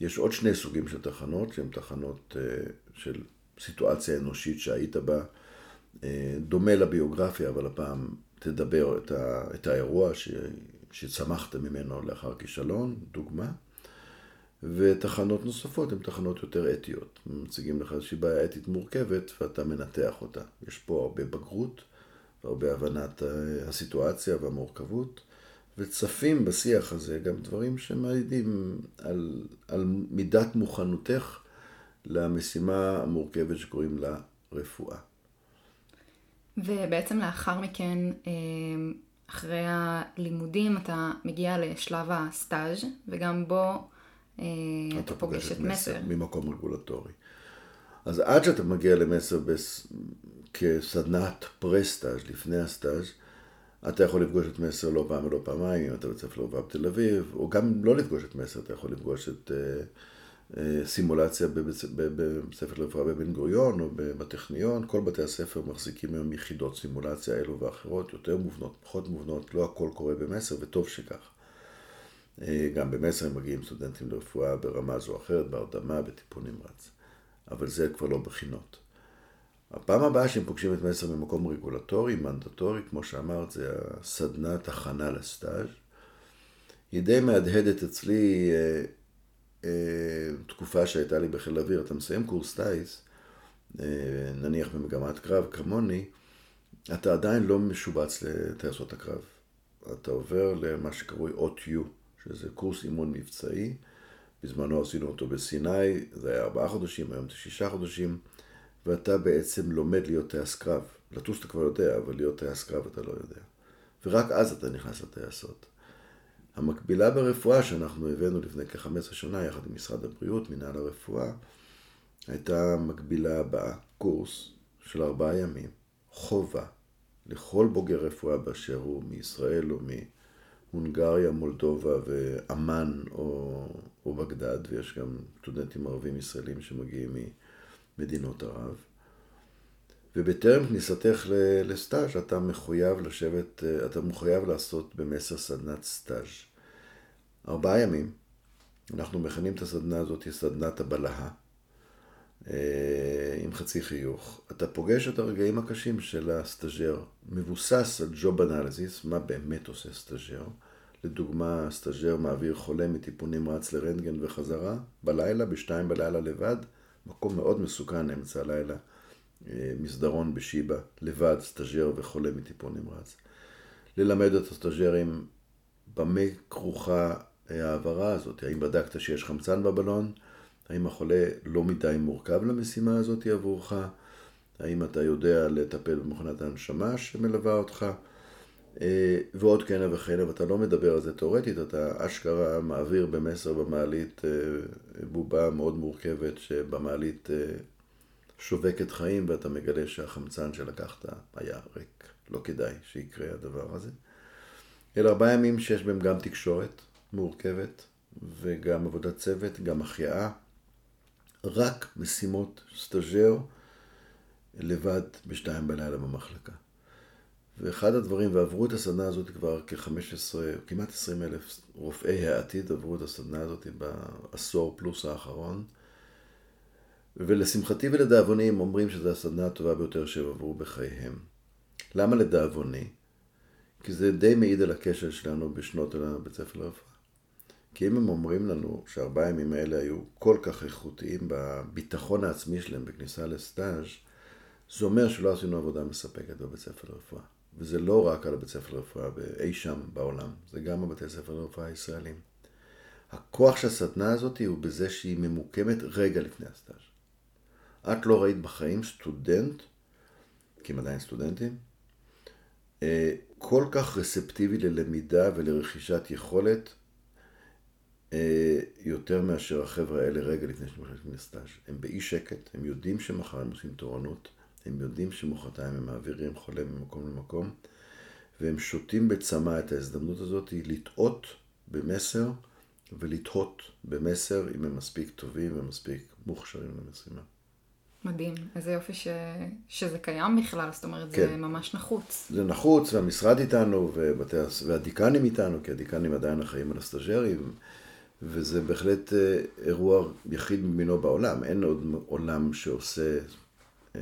יש עוד שני סוגים של תחנות, שהן תחנות אה, של סיטואציה אנושית שהיית בה, אה, דומה לביוגרפיה, אבל הפעם תדבר את, ה, את האירוע ש, שצמחת ממנו לאחר כישלון, דוגמה, ותחנות נוספות הן תחנות יותר אתיות. מציגים לך איזושהי בעיה אתית מורכבת ואתה מנתח אותה. יש פה הרבה בגרות והרבה הבנת הסיטואציה והמורכבות, וצפים בשיח הזה גם דברים שמעידים על, על מידת מוכנותך למשימה המורכבת שקוראים לה רפואה. ובעצם לאחר מכן, אה, אחרי הלימודים, אתה מגיע לשלב הסטאז' וגם בו אה, אתה, אתה פוגש את מסר. ממקום רגולטורי. אז עד שאתה מגיע למסר בס... כסדנת פרסטאז' לפני הסטאז', אתה יכול לפגוש את מסר לא פעם ולא פעמיים, אם אתה בית ספר בתל אביב, או גם לא לפגוש את מסר, אתה יכול לפגוש את... Uh, סימולציה בבית ספר לרפואה בבן גוריון או בטכניון, כל בתי הספר מחזיקים היום יחידות סימולציה אלו ואחרות, יותר מובנות, פחות מובנות, לא הכל קורה במסר וטוב שכך. אה, גם במסר מגיעים סטודנטים לרפואה ברמה זו או אחרת, בהרדמה, בטיפול נמרץ. אבל זה כבר לא בחינות. הפעם הבאה שהם פוגשים את מסר ממקום רגולטורי, מנדטורי, כמו שאמרת, זה הסדנת הכנה לסטאז'. היא די מהדהדת אצלי אה, אה, תקופה שהייתה לי בחיל האוויר, אתה מסיים קורס טיס, אה, נניח במגמת קרב כמוני, אתה עדיין לא משובץ לטייסות הקרב. אתה עובר למה שקרוי OTU, שזה קורס אימון מבצעי. בזמנו עשינו אותו בסיני, זה היה ארבעה חודשים, היום זה שישה חודשים, ואתה בעצם לומד להיות טייס קרב. לטוס אתה כבר יודע, אבל להיות טייס קרב אתה לא יודע. ורק אז אתה נכנס לטייסות. המקבילה ברפואה שאנחנו הבאנו לפני כ-15 שנה יחד עם משרד הבריאות, מנהל הרפואה, הייתה מקבילה בקורס של ארבעה ימים, חובה, לכל בוגר רפואה באשר הוא מישראל או מהונגריה, מולדובה ואמן או, או בגדד, ויש גם סטודנטים ערבים ישראלים שמגיעים ממדינות ערב. ובטרם כניסתך לסטאז' אתה מחויב לשבת, אתה מחויב לעשות במסר סדנת סטאז'. ארבעה ימים, אנחנו מכנים את הסדנה הזאת סדנת הבלהה, עם חצי חיוך. אתה פוגש את הרגעים הקשים של הסטאג'ר, מבוסס על job analysis, מה באמת עושה סטאג'ר. לדוגמה, סטאג'ר מעביר חולה מטיפול נמרץ לרנטגן וחזרה, בלילה, בשתיים בלילה לבד, מקום מאוד מסוכן אמצע הלילה, אה, מסדרון בשיבא, לבד, סטאג'ר וחולה מטיפול נמרץ. ללמד את הסטאג'רים במה כרוכה ההעברה הזאת, האם בדקת שיש חמצן בבלון, האם החולה לא מדי מורכב למשימה הזאת עבורך, האם אתה יודע לטפל במכונת ההנשמה שמלווה אותך, אה, ועוד כהנה וכהנה, ואתה לא מדבר על זה תאורטית, אתה אשכרה מעביר במסר במעלית אה, בובה מאוד מורכבת שבמעלית אה, שובקת חיים ואתה מגלה שהחמצן שלקחת היה ריק. לא כדאי שיקרה הדבר הזה. אלה ארבעה ימים שיש בהם גם תקשורת מורכבת וגם עבודת צוות, גם החייאה. רק משימות סטאג'ר לבד בשתיים בלילה במחלקה. ואחד הדברים, ועברו את הסדנה הזאת כבר כ-15, כמעט 20 אלף רופאי העתיד עברו את הסדנה הזאת בעשור פלוס האחרון. ולשמחתי ולדאבוני הם אומרים שזו הסדנה הטובה ביותר שהם עברו בחייהם. למה לדאבוני? כי זה די מעיד על הקשר שלנו בשנות בית ספר לרפואה. כי אם הם אומרים לנו שהארבעה ימים האלה היו כל כך איכותיים בביטחון העצמי שלהם בכניסה לסטאז', זה אומר שלא עשינו עבודה מספקת בבית ספר לרפואה. וזה לא רק על הבית ספר לרפואה אי שם בעולם, זה גם בבתי ספר לרפואה הישראלים. הכוח של הסדנה הזאת הוא בזה שהיא ממוקמת רגע לפני הסטאז'. את לא ראית בחיים סטודנט, כי הם עדיין סטודנטים, אה, כל כך רספטיבי ללמידה ולרכישת יכולת אה, יותר מאשר החבר'ה האלה רגע לפני שהם נכנסים לסטאז'. הם באי שקט, הם יודעים שמחר הם עושים תורנות, הם יודעים שמחרתיים הם מעבירים חולה ממקום למקום, והם שותים בצמא את ההזדמנות הזאת לטעות במסר ולתהות במסר אם הם מספיק טובים ומספיק מוכשרים למשימה. מדהים, איזה יופי ש... שזה קיים בכלל, זאת אומרת, כן. זה ממש נחוץ. זה נחוץ, והמשרד איתנו, ובתי... והדיקנים איתנו, כי הדיקנים עדיין אחראים על הסטאג'רים, וזה בהחלט אה, אירוע יחיד ממינו בעולם. אין עוד עולם שעושה אה,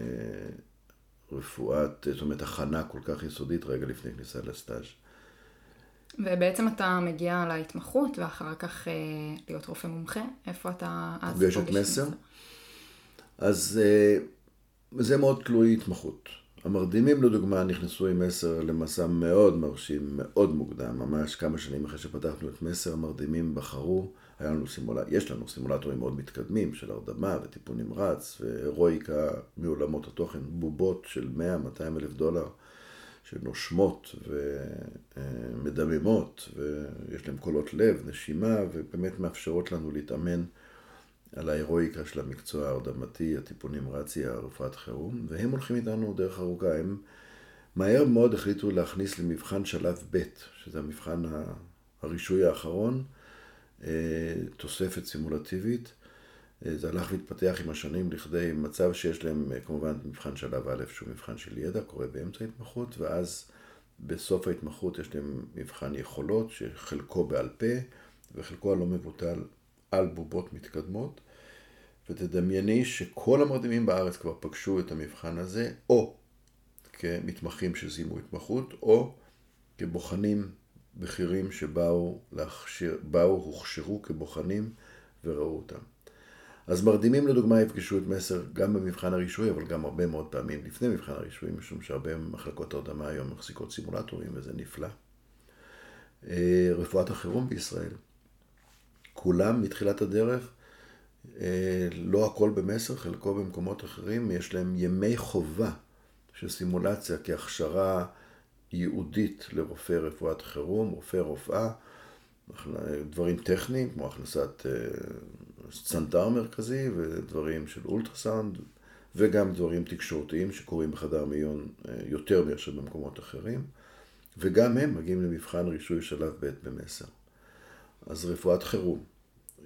רפואת, זאת אומרת, הכנה כל כך יסודית רגע לפני כניסה לסטאז'. ובעצם אתה מגיע להתמחות, ואחר כך אה, להיות רופא מומחה. איפה אתה פוגש את מסר? אז אה, זה מאוד תלוי התמחות. המרדימים לדוגמה נכנסו עם מסר למסע מאוד מרשים, מאוד מוקדם, ממש כמה שנים אחרי שפתחנו את מסר, המרדימים בחרו, היה לנו סימול... יש לנו סימולטורים מאוד מתקדמים של הרדמה וטיפול נמרץ והירואיקה מעולמות התוכן, בובות של 100-200 אלף דולר שנושמות ומדממות ויש להן קולות לב, נשימה ובאמת מאפשרות לנו להתאמן על ההירואיקה של המקצוע ההרדמתי, הטיפול נמרצי, הרפואת חירום, והם הולכים איתנו דרך ארוכה. הם מהר מאוד החליטו להכניס למבחן שלב ב', שזה המבחן הרישוי האחרון, אה, תוספת סימולטיבית. אה, זה הלך והתפתח עם השנים לכדי מצב שיש להם אה, כמובן מבחן שלב א', שהוא מבחן של ידע, קורה באמצע ההתמחות, ואז בסוף ההתמחות יש להם מבחן יכולות, שחלקו בעל פה, וחלקו הלא מבוטל על בובות מתקדמות. ותדמייני שכל המרדימים בארץ כבר פגשו את המבחן הזה, או כמתמחים שסיימו התמחות, או כבוחנים בכירים שבאו להכשיר, באו, הוכשרו כבוחנים וראו אותם. אז מרדימים לדוגמה יפגשו את מסר גם במבחן הרישוי, אבל גם הרבה מאוד פעמים לפני מבחן הרישוי, משום שהרבה מחלקות הרדמה היום מחזיקות סימולטורים וזה נפלא. אה, רפואת החירום בישראל, כולם מתחילת הדרך, לא הכל במסר, חלקו במקומות אחרים, יש להם ימי חובה של סימולציה כהכשרה ייעודית לרופא רפואת חירום, רופא רופאה, דברים טכניים כמו הכנסת סטנדר מרכזי ודברים של אולטרסאונד וגם דברים תקשורתיים שקורים בחדר מיון אה, יותר מאשר במקומות אחרים וגם הם מגיעים למבחן רישוי שלב ב' במסר. אז רפואת חירום,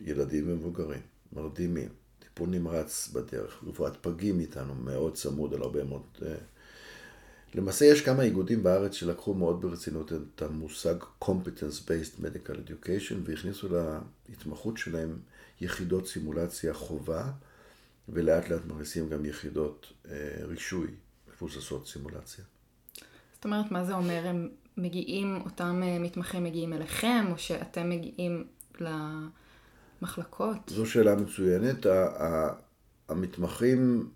ילדים ומבוגרים, מרדימים, טיפול נמרץ בדרך, רפואת פגים איתנו, מאוד צמוד על הרבה מאוד... אה, למעשה יש כמה איגודים בארץ שלקחו מאוד ברצינות את המושג Competence-Based Medical Education והכניסו להתמחות שלהם יחידות סימולציה חובה ולאט לאט מכניסים גם יחידות אה, רישוי מבוססות סימולציה. זאת אומרת, מה זה אומר? הם מגיעים, אותם אה, מתמחים מגיעים אליכם, או שאתם מגיעים למחלקות? זו שאלה מצוינת. המתמחים,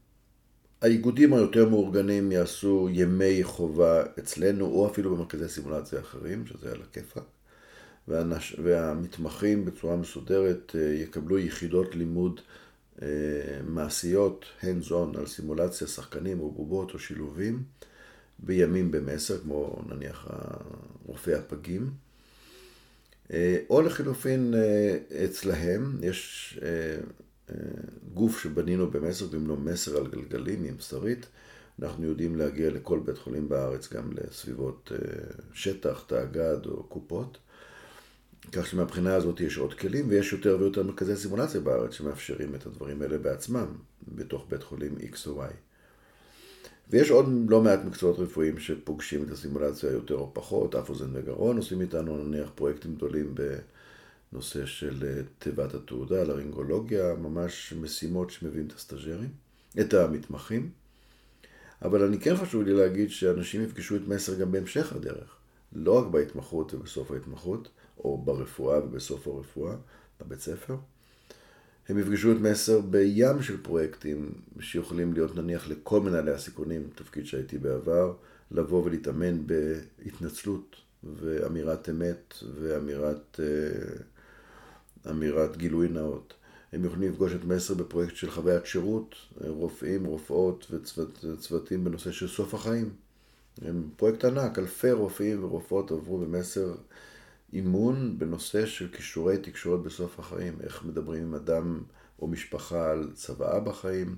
האיגודים היותר מאורגנים יעשו ימי חובה אצלנו, או אפילו במרכזי סימולציה אחרים, שזה על הכיפאק. והמתמחים בצורה מסודרת אה, יקבלו יחידות לימוד אה, מעשיות, hands on, על סימולציה, שחקנים או בובות או שילובים. בימים במסר, כמו נניח רופאי הפגים. אה, או לחילופין אה, אצלהם, יש אה, גוף שבנינו במסר, קוראים לו מסר על גלגלים עם שרית. אנחנו יודעים להגיע לכל בית חולים בארץ, גם לסביבות שטח, תאגד או קופות. כך שמבחינה הזאת יש עוד כלים, ויש יותר ויותר מרכזי סימולציה בארץ שמאפשרים את הדברים האלה בעצמם, בתוך בית חולים X או Y. ויש עוד לא מעט מקצועות רפואיים שפוגשים את הסימולציה יותר או פחות, אף אוזן וגרון עושים איתנו נניח פרויקטים גדולים בנושא של אה, תיבת התעודה, לרינגולוגיה, ממש משימות שמביאים את הסטאג'רים, את המתמחים. אבל אני כן חשוב לי להגיד שאנשים יפגשו את מסר גם בהמשך הדרך. לא רק בהתמחות ובסוף ההתמחות, או ברפואה ובסוף הרפואה, בבית ספר, הם יפגשו את מסר בים של פרויקטים שיכולים להיות נניח לכל מנהלי הסיכונים, תפקיד שהייתי בעבר, לבוא ולהתאמן בהתנצלות ואמירת אמת ואמירת אה, אמירת גילוי נאות. הם יכולים לפגוש את מסר בפרויקט של חוויית שירות, רופאים, רופאות וצוותים בנושא של סוף החיים. הם פרויקט ענק, אלפי רופאים ורופאות עברו במסר אימון בנושא של כישורי תקשורת בסוף החיים, איך מדברים עם אדם או משפחה על צוואה בחיים,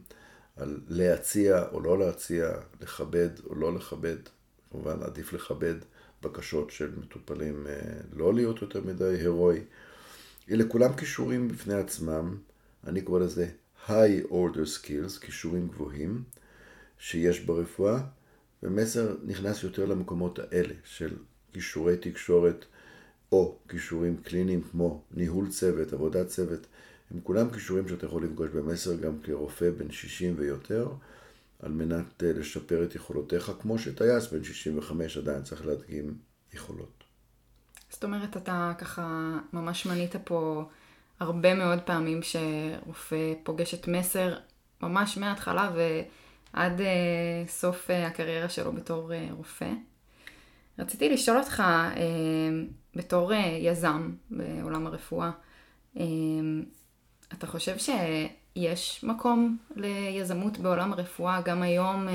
על להציע או לא להציע, לכבד או לא לכבד, כמובן עדיף לכבד בקשות של מטופלים אה, לא להיות יותר מדי הירואי. אלה כולם כישורים בפני עצמם, אני קורא לזה high order skills, כישורים גבוהים שיש ברפואה, ומסר נכנס יותר למקומות האלה של כישורי תקשורת או כישורים קליניים כמו ניהול צוות, עבודת צוות, הם כולם כישורים שאתה יכול לפגוש במסר גם כרופא בן 60 ויותר, על מנת אה, לשפר את יכולותיך, כמו שטייס בן 65 עדיין צריך להדגים יכולות. זאת אומרת, אתה ככה ממש מנית פה הרבה מאוד פעמים שרופא פוגש את מסר ממש מההתחלה ועד uh, סוף uh, הקריירה שלו בתור רופא. רציתי לשאול אותך, בתור uh, יזם בעולם הרפואה, uh, אתה חושב שיש מקום ליזמות בעולם הרפואה גם היום, uh,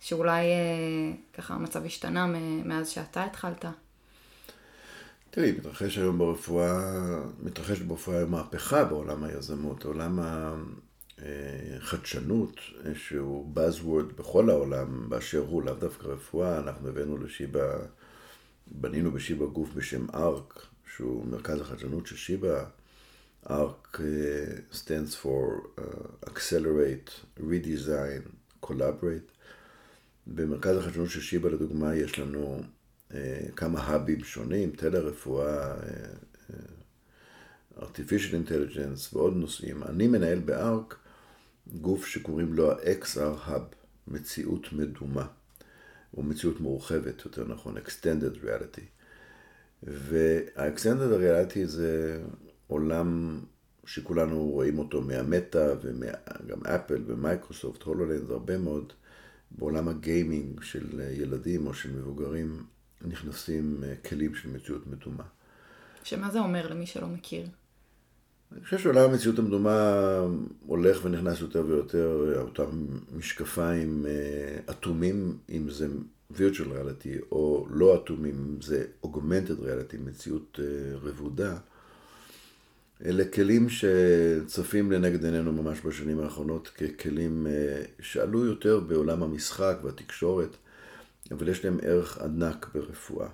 שאולי uh, ככה המצב השתנה מאז שאתה התחלת? תראי, מתרחש היום ברפואה, מתרחש ברפואה מהפכה בעולם היזמות, עולם החדשנות, שהוא Buzzword בכל העולם באשר הוא, לאו דווקא רפואה, אנחנו הבאנו לשיבא בנינו בשיבא גוף בשם ארק, שהוא מרכז החדשנות של שיבא. ארק uh, stands for uh, Accelerate, Redesign, Collaborate. במרכז החדשנות של שיבא לדוגמה יש לנו uh, כמה האבים שונים, uh, uh, artificial intelligence ועוד נושאים. אני מנהל בארק גוף שקוראים לו ה-XR Hub, מציאות מדומה. או מציאות מורחבת, יותר נכון, Extended Reality. וה-Extended Reality זה עולם שכולנו רואים אותו מהמטא וגם אפל ומייקרוסופט, הולולנס, הרבה מאוד בעולם הגיימינג של ילדים או של מבוגרים נכנסים כלים של מציאות מדומה. שמה זה אומר למי שלא מכיר? אני חושב שעולם המציאות המדומה הולך ונכנס יותר ויותר, אותם משקפיים אה, אטומים, אם זה virtual reality, או לא אטומים, אם זה augmented reality, מציאות אה, רבודה. אלה כלים שצפים לנגד עינינו ממש בשנים האחרונות ככלים אה, שעלו יותר בעולם המשחק והתקשורת, אבל יש להם ערך ענק ברפואה.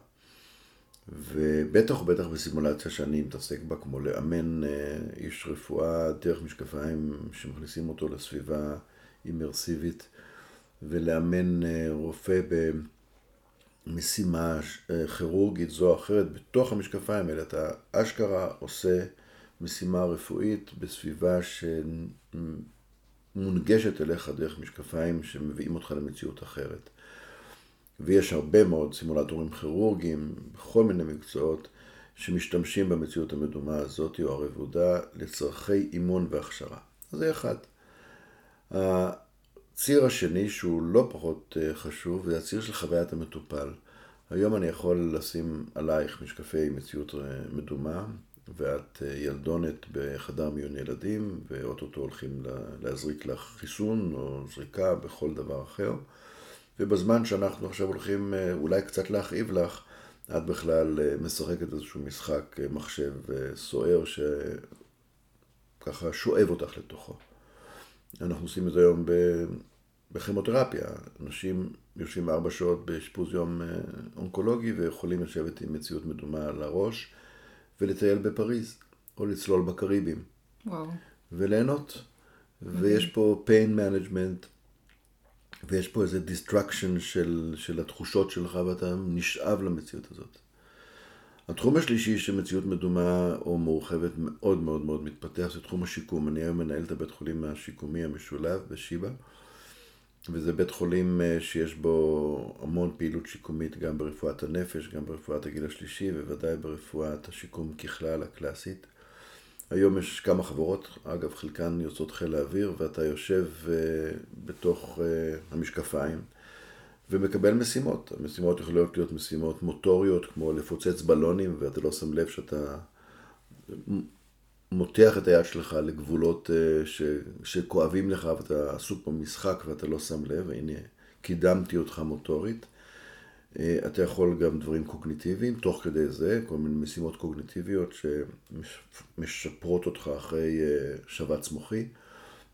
ובטח ובטח בסימולציה שאני מתעסק בה, כמו לאמן אה, איש רפואה דרך משקפיים שמכניסים אותו לסביבה אימרסיבית, ולאמן אה, רופא במשימה אה, כירורגית זו או אחרת בתוך המשקפיים האלה. אתה אשכרה עושה משימה רפואית בסביבה שמונגשת אליך דרך משקפיים שמביאים אותך למציאות אחרת. ויש הרבה מאוד סימולטורים כירורגיים בכל מיני מקצועות שמשתמשים במציאות המדומה הזאת או הרבודה לצורכי אימון והכשרה. זה אחד. הציר השני, שהוא לא פחות אה, חשוב, זה הציר של חוויית המטופל. היום אני יכול לשים עלייך משקפי מציאות אה, מדומה, ואת אה, ילדונת בחדר מיון ילדים, ואו-טו-טו הולכים להזריק לך חיסון או זריקה בכל דבר אחר. ובזמן שאנחנו עכשיו הולכים אה, אולי קצת להכאיב לך, את בכלל אה, משחקת איזשהו משחק אה, מחשב סוער שככה שואב אותך לתוכו. אנחנו עושים את זה היום בכימותרפיה. אנשים יושבים ארבע שעות באשפוז יום אונקולוגי ויכולים לשבת עם מציאות מדומה על הראש ולטייל בפריז, או לצלול בקריבים. וואו. וליהנות. ויש פה pain management ויש פה איזה destruction של, של התחושות שלך ואתה נשאב למציאות הזאת. התחום השלישי שמציאות מדומה או מורחבת מאוד מאוד מאוד מתפתח זה תחום השיקום. אני היום מנהל את הבית חולים השיקומי המשולב בשיבא, וזה בית חולים אה, שיש בו המון פעילות שיקומית גם ברפואת הנפש, גם ברפואת הגיל השלישי, ובוודאי ברפואת השיקום ככלל הקלאסית. היום יש כמה חברות, אגב חלקן יוצאות חיל האוויר, ואתה יושב uh, בתוך uh, המשקפיים ומקבל משימות. המשימות יכולות להיות משימות מוטוריות, כמו לפוצץ בלונים, ואתה לא שם לב שאתה מותח את היד שלך לגבולות uh, ש, שכואבים לך, ואתה עסוק במשחק ואתה לא שם לב, והנה קידמתי אותך מוטורית. אה, אתה יכול גם דברים קוגניטיביים, תוך כדי זה, כל מיני משימות קוגניטיביות שמשפרות אותך אחרי אה, שבץ מוחי.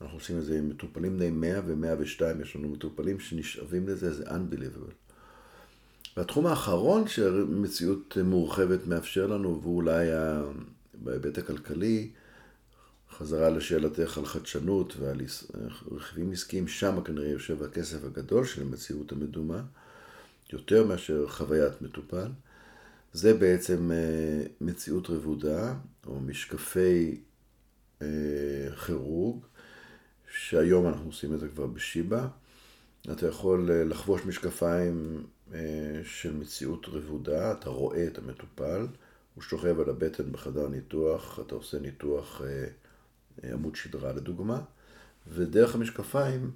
אנחנו עושים את זה עם מטופלים בני 100 ו-102, יש לנו מטופלים שנשאבים לזה, זה unbelievable. והתחום האחרון שמציאות מורחבת מאפשר לנו, והוא אולי בהיבט הכלכלי, חזרה לשאלתך על חדשנות ועל רכיבים עסקיים, שם כנראה יושב הכסף הגדול של המציאות המדומה. יותר מאשר חוויית מטופל. זה בעצם אה, מציאות רבודה, או משקפי אה, כירורג, שהיום אנחנו עושים את זה כבר בשיבא. אתה יכול אה, לחבוש משקפיים של מציאות רבודה, אתה רואה את המטופל, הוא שוכב על הבטן בחדר ניתוח, אתה עושה ניתוח עמוד שדרה לדוגמה, ודרך המשקפיים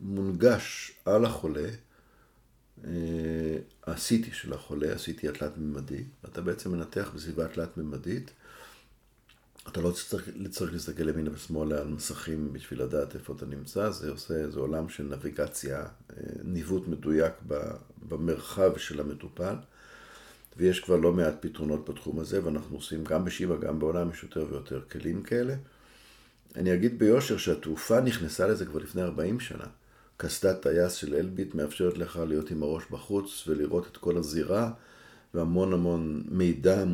מונגש על החולה ה-CT של החולה, ה-CT התלת-ממדי, ואתה בעצם מנתח בסביבה תלת-ממדית. אתה לא צריך, צריך להסתכל ימינה ושמאלה על מסכים בשביל לדעת איפה אתה נמצא, זה עושה איזה עולם של נביגציה, אה, ניווט מדויק במרחב של המטופל, ויש כבר לא מעט פתרונות בתחום הזה, ואנחנו עושים גם בשיבא, גם בעולם, יש יותר ויותר כלים כאלה. אני אגיד ביושר שהתעופה נכנסה לזה כבר לפני 40 שנה. קסדת טייס של אלביט מאפשרת לך להיות עם הראש בחוץ ולראות את כל הזירה, והמון המון מידע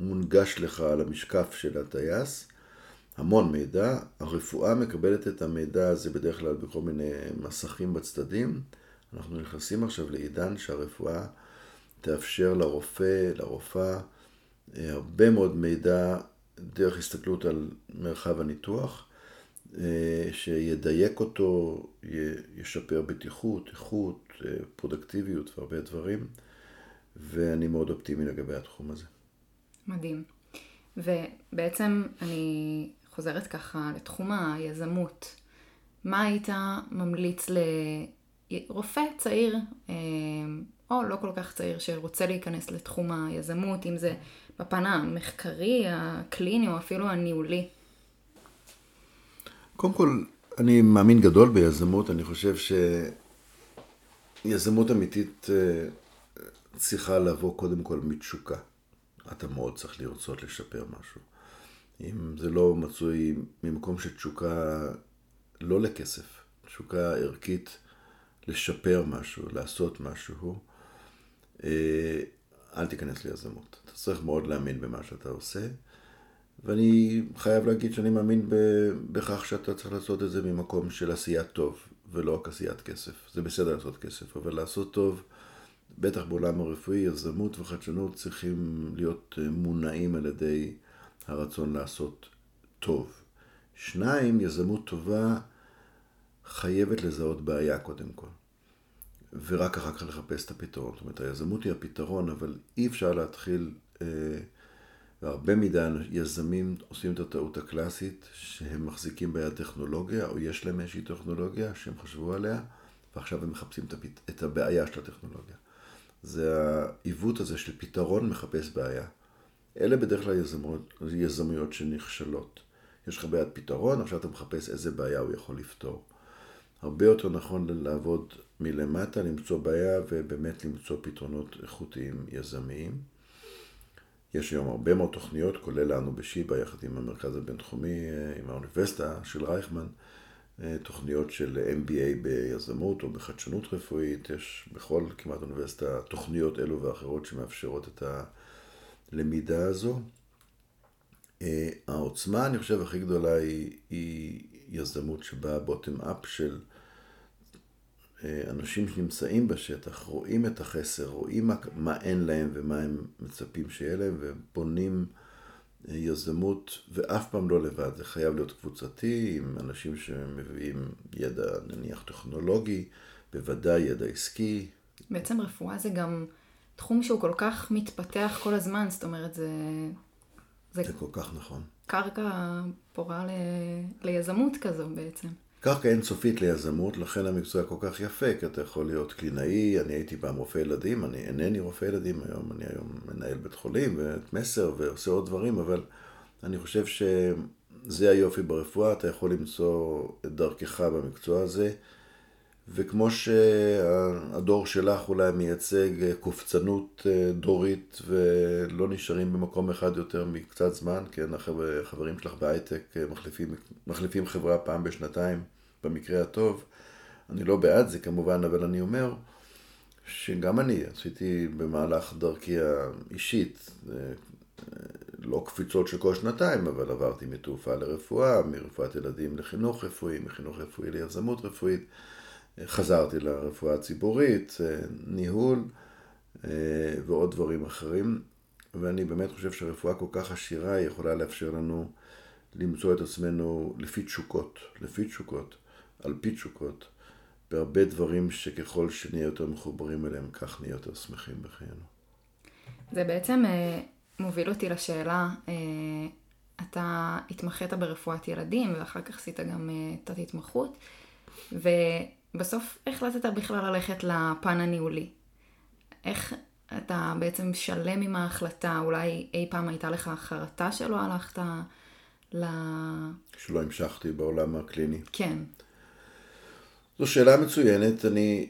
מונגש לך על המשקף של הטייס. המון מידע. הרפואה מקבלת את המידע הזה בדרך כלל בכל מיני מסכים בצדדים. אנחנו נכנסים עכשיו לעידן שהרפואה תאפשר לרופא, לרופאה, הרבה מאוד מידע דרך הסתכלות על מרחב הניתוח. אה, שידייק אותו, ישפר בטיחות, איכות, אה, פרודקטיביות והרבה דברים, ואני מאוד אופטימי לגבי התחום הזה. מדהים. ובעצם אני חוזרת ככה לתחום היזמות. מה היית ממליץ לרופא צעיר, אה, או לא כל כך צעיר, שרוצה להיכנס לתחום היזמות, אם זה בפן המחקרי, הקליני או אפילו הניהולי? קודם כל, אני מאמין גדול ביזמות, אני חושב שיזמות אמיתית אה, צריכה לבוא קודם כל מתשוקה. אתה מאוד צריך לרצות לשפר משהו. אם זה לא מצוי ממקום של תשוקה לא לכסף, תשוקה ערכית לשפר משהו, לעשות משהו, אה, אל תיכנס ליזמות. צריך מאוד להאמין במה שאתה עושה. ואני חייב להגיד שאני מאמין בכך שאתה צריך לעשות את זה ממקום של עשיית טוב, ולא רק עשיית כסף. זה בסדר לעשות כסף, אבל לעשות טוב, בטח בעולם הרפואי, יזמות וחדשנות צריכים להיות מונעים על ידי הרצון לעשות טוב. שניים, יזמות טובה חייבת לזהות בעיה קודם כל. ורק אחר כך לחפש את הפתרון. זאת אומרת, היזמות היא הפתרון, אבל אי אפשר להתחיל, אה, והרבה מדי יזמים עושים את הטעות הקלאסית, שהם מחזיקים ביד טכנולוגיה, או יש להם איזושהי טכנולוגיה שהם חשבו עליה, ועכשיו הם מחפשים את, הפת... את הבעיה של הטכנולוגיה. זה העיוות הזה של פתרון מחפש בעיה. אלה בדרך כלל יזמות, יזמויות שנכשלות. יש לך בעיית פתרון, עכשיו אתה מחפש איזה בעיה הוא יכול לפתור. הרבה יותר נכון לעבוד מלמטה, למצוא בעיה ובאמת למצוא פתרונות איכותיים יזמיים. יש היום הרבה מאוד תוכניות, כולל לנו בשיבא, יחד עם המרכז הבינתחומי, עם האוניברסיטה של רייכמן, תוכניות של MBA ביזמות או בחדשנות רפואית. יש בכל כמעט אוניברסיטה תוכניות אלו ואחרות שמאפשרות את הלמידה הזו. העוצמה, אני חושב, הכי גדולה היא, היא יזמות שבאה בוטם אפ של אנשים שנמצאים בשטח, רואים את החסר, רואים מה, מה אין להם ומה הם מצפים שיהיה להם, ובונים יזמות, ואף פעם לא לבד. זה חייב להיות קבוצתי, עם אנשים שמביאים ידע, נניח, טכנולוגי, בוודאי ידע עסקי. בעצם רפואה זה גם תחום שהוא כל כך מתפתח כל הזמן, זאת אומרת, זה... זה, זה כל כך נכון. קרקע פורה ל... ליזמות כזו בעצם. קרקע אינסופית ליזמות, לכן המקצוע כל כך יפה, כי אתה יכול להיות קלינאי, אני הייתי פעם רופא ילדים, אני אינני רופא ילדים היום, אני היום מנהל בית חולים ואת מסר ועושה עוד דברים, אבל אני חושב שזה היופי ברפואה, אתה יכול למצוא את דרכך במקצוע הזה, וכמו שהדור שלך אולי מייצג קופצנות דורית ולא נשארים במקום אחד יותר מקצת זמן, כן, החברים שלך בהייטק מחליפים, מחליפים חברה פעם בשנתיים, במקרה הטוב. אני לא בעד זה כמובן, אבל אני אומר שגם אני עשיתי במהלך דרכי האישית, לא קפיצות של כל שנתיים, אבל עברתי מתעופה לרפואה, מרפואת ילדים לחינוך רפואי, מחינוך רפואי ליזמות רפואית. חזרתי לרפואה הציבורית, ניהול ועוד דברים אחרים. ואני באמת חושב שהרפואה כל כך עשירה, היא יכולה לאפשר לנו למצוא את עצמנו לפי תשוקות, לפי תשוקות, על פי תשוקות, בהרבה דברים שככל שנהיה יותר מחוברים אליהם, כך נהיה יותר שמחים בחיינו. זה בעצם מוביל אותי לשאלה, אתה התמחית ברפואת ילדים, ואחר כך עשית גם תת התמחות, ו... בסוף החלטת בכלל ללכת לפן הניהולי. איך אתה בעצם שלם עם ההחלטה, אולי אי פעם הייתה לך חרטה שלא הלכת ל... שלא המשכתי בעולם הקליני. כן. זו שאלה מצוינת. אני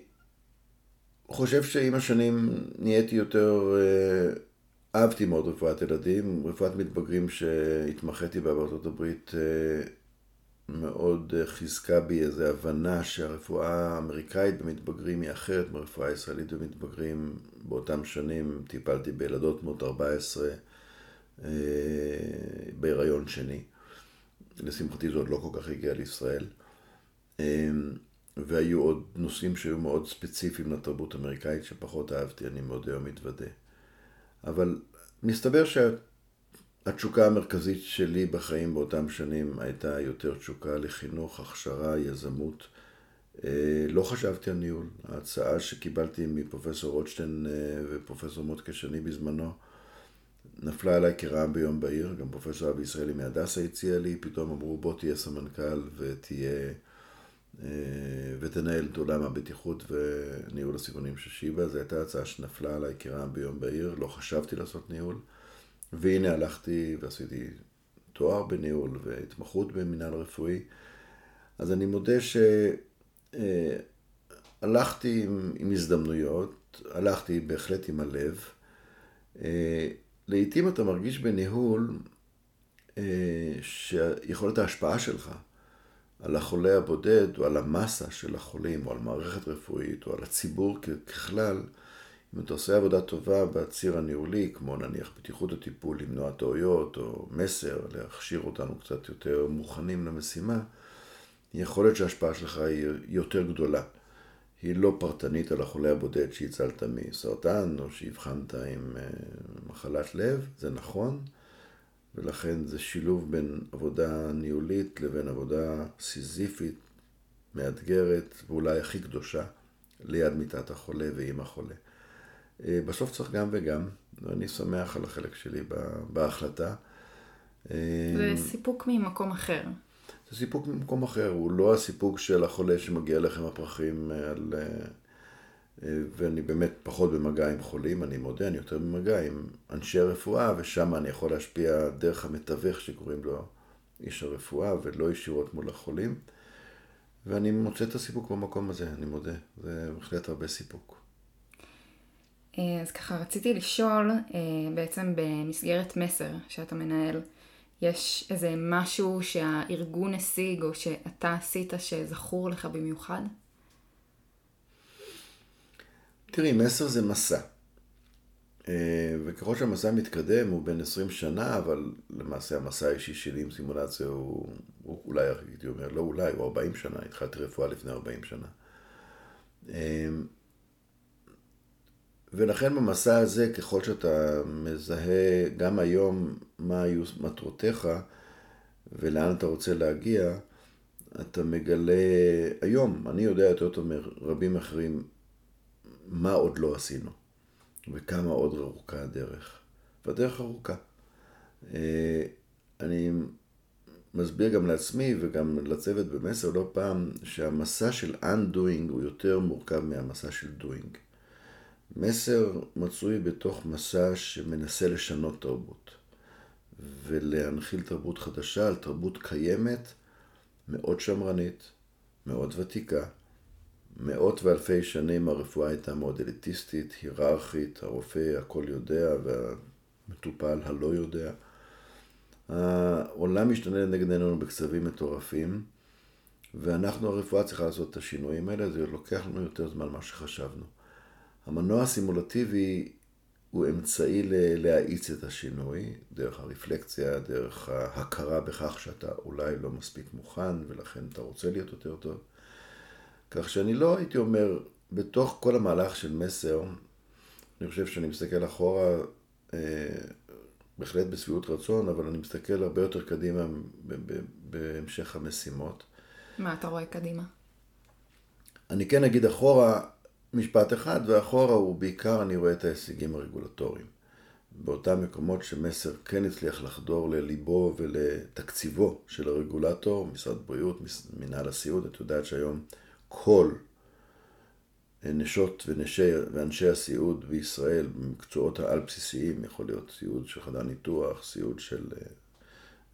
חושב שעם השנים נהייתי יותר... אה, אהבתי מאוד רפואת ילדים, רפואת מתבגרים שהתמחיתי בה בארצות הברית אה, מאוד אה, חיזקה בי איזו הבנה שהרפואה האמריקאית במתבגרים היא אחרת מהרפואה הישראלית במתבגרים. באותם שנים טיפלתי בילדות בנות 14 אה, בהיריון שני. לשמחתי זה עוד לא כל כך הגיע לישראל. אה, והיו עוד נושאים שהיו מאוד ספציפיים לתרבות האמריקאית שפחות אהבתי, אני מאוד היום מתוודה. אבל מסתבר שה... התשוקה המרכזית שלי בחיים באותם שנים הייתה יותר תשוקה לחינוך, הכשרה, יזמות. אה, לא חשבתי על ניהול. ההצעה שקיבלתי מפרופסור רוטשטיין אה, ופרופסור מוטקה שני בזמנו נפלה עליי כרעם ביום בהיר. גם פרופסור אבי ישראלי מהדסה הציע לי, פתאום אמרו בוא תהיה סמנכ"ל ותהיה... אה, ותנהל את עולם הבטיחות וניהול הסיכונים של שיבא. זו הייתה הצעה שנפלה עליי כרעם ביום בהיר, לא חשבתי לעשות ניהול. והנה הלכתי ועשיתי תואר בניהול והתמחות במנהל רפואי. אז אני מודה שהלכתי עם, עם הזדמנויות, הלכתי בהחלט עם הלב. לעתים אתה מרגיש בניהול שיכולת ההשפעה שלך על החולה הבודד או על המסה של החולים או על מערכת רפואית או על הציבור ככלל אם אתה עושה עבודה טובה בציר הניהולי, כמו נניח בטיחות הטיפול, למנוע טעויות, או מסר, להכשיר אותנו קצת יותר מוכנים למשימה, יכול להיות שההשפעה שלך היא יותר גדולה. היא לא פרטנית על החולה הבודד שהצלת מסרטן, או שהבחנת עם אה, מחלת לב, זה נכון, ולכן זה שילוב בין עבודה ניהולית לבין עבודה סיזיפית, מאתגרת, ואולי הכי קדושה, ליד מיטת החולה ועם החולה. אה, בסוף צריך גם וגם, ואני שמח על החלק שלי בהחלטה. אה, זה סיפוק ממקום אחר. זה סיפוק ממקום אחר, הוא לא הסיפוק של החולה שמגיע לכם הפרחים על... ואני באמת פחות במגע עם חולים, אני מודה, אני יותר במגע עם אנשי רפואה, ושם אני יכול להשפיע דרך המתווך שקוראים לו איש הרפואה, ולא ישירות מול החולים. ואני מוצא את הסיפוק במקום הזה, אני מודה. זה בהחלט הרבה סיפוק. אה, אז ככה רציתי לשאול, אה, בעצם במסגרת מסר שאתה מנהל, יש איזה משהו שהארגון השיג או שאתה עשית שזכור לך במיוחד? תראי, מסר זה מסע. אה, וככל שהמסע מתקדם, הוא בן 20 שנה, אבל למעשה המסע האישי שלי עם סימולציה הוא, הוא אולי, הייתי אומר, לא אולי, הוא 40 שנה, התחלתי רפואה לפני 40 שנה. ולכן במסע הזה, ככל שאתה מזהה גם היום מה היו מטרותיך ולאן אתה רוצה להגיע, אתה מגלה, היום, אני יודע יותר טוב מרבים אחרים, מה עוד לא עשינו, וכמה עוד ארוכה הדרך. והדרך ארוכה. אה, אני מסביר גם לעצמי וגם לצוות במסר לא פעם, שהמסע של undoing הוא יותר מורכב מהמסע של doing. מסר מצוי בתוך מסע שמנסה לשנות תרבות, ולהנחיל תרבות חדשה על תרבות קיימת, מאוד שמרנית, מאוד ותיקה, מאות ואלפי שנים הרפואה הייתה מאוד אליטיסטית, היררכית, הרופא הכל יודע והמטופל הלא יודע. העולם משתנה לנגד עינינו בקצבים מטורפים, ואנחנו הרפואה צריכה לעשות את השינויים האלה, זה לוקח לנו יותר זמן ממה שחשבנו. המנוע הסימולטיבי הוא אמצעי להאיץ את השינוי, דרך הרפלקציה, דרך ההכרה בכך שאתה אולי לא מספיק מוכן ולכן אתה רוצה להיות יותר טוב. כך שאני לא הייתי אומר, בתוך כל המהלך של מסר, אני חושב שאני מסתכל אחורה אה, בהחלט בשביעות רצון, אבל אני מסתכל הרבה יותר קדימה בהמשך המשימות. מה אתה רואה קדימה? אני כן אגיד אחורה משפט אחד, ואחורה הוא בעיקר אני רואה את ההישגים הרגולטוריים. באותם מקומות שמסר כן הצליח לחדור לליבו ולתקציבו של הרגולטור, משרד בריאות, מנהל הסיעוד, את יודעת שהיום כל נשות ונשי, ואנשי הסיעוד בישראל במקצועות העל בסיסיים, יכול להיות סיעוד של חדר ניתוח, סיעוד של אה,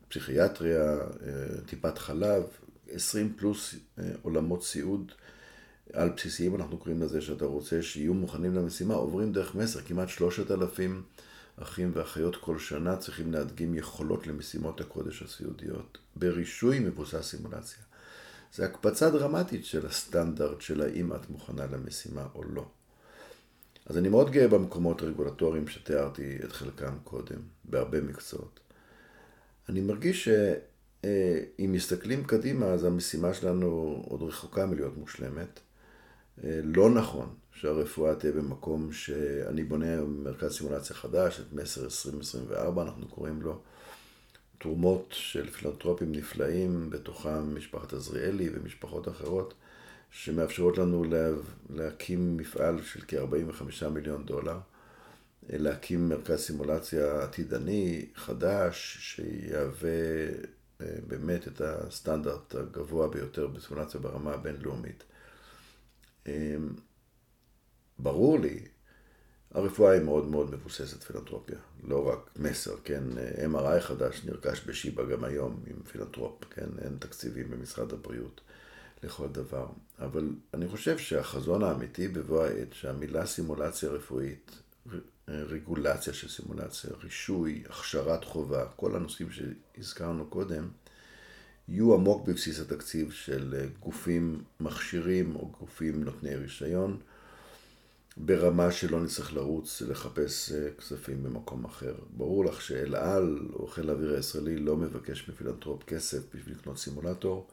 פסיכיאטריה, אה, טיפת חלב, 20 פלוס אה, עולמות סיעוד על בסיסיים, אנחנו קוראים לזה שאתה רוצה שיהיו מוכנים למשימה, עוברים דרך מסר, כמעט 3,000 אחים ואחיות כל שנה צריכים להדגים יכולות למשימות הקודש הסיעודיות, ברישוי מבוסס סימולציה. זה הקפצה דרמטית של הסטנדרט של האם את מוכנה למשימה או לא. אז אני מאוד גאה במקומות הרגולטוריים שתיארתי את חלקם קודם, בהרבה מקצועות. אני מרגיש שאם מסתכלים קדימה, אז המשימה שלנו עוד רחוקה מלהיות מושלמת. לא נכון שהרפואה תהיה במקום שאני בונה מרכז סימולציה חדש, את מסר 2024 אנחנו קוראים לו, תרומות של פילנטרופים נפלאים, בתוכם משפחת עזריאלי ומשפחות אחרות, שמאפשרות לנו לה, להקים מפעל של כ-45 מיליון דולר, להקים מרכז סימולציה עתידני, חדש, שיהווה אה, באמת את הסטנדרט הגבוה ביותר בסימולציה ברמה הבינלאומית. אה, ברור לי הרפואה היא מאוד מאוד מבוססת פילנטרופיה, לא רק מסר, כן, MRI חדש נרכש בשיבא גם היום עם פילנטרופ, כן, אין תקציבים במשרד הבריאות לכל דבר. אבל אני חושב שהחזון האמיתי בבוא העת, שהמילה סימולציה רפואית, רגולציה של סימולציה, רישוי, הכשרת חובה, כל הנושאים שהזכרנו קודם, יהיו עמוק בבסיס התקציב של גופים מכשירים או גופים נותני רישיון. ברמה שלא נצטרך לרוץ לחפש אה, כספים במקום אחר. ברור לך שאל על או חיל האוויר הישראלי לא מבקש מפילנטרופ כסף בשביל לקנות סימולטור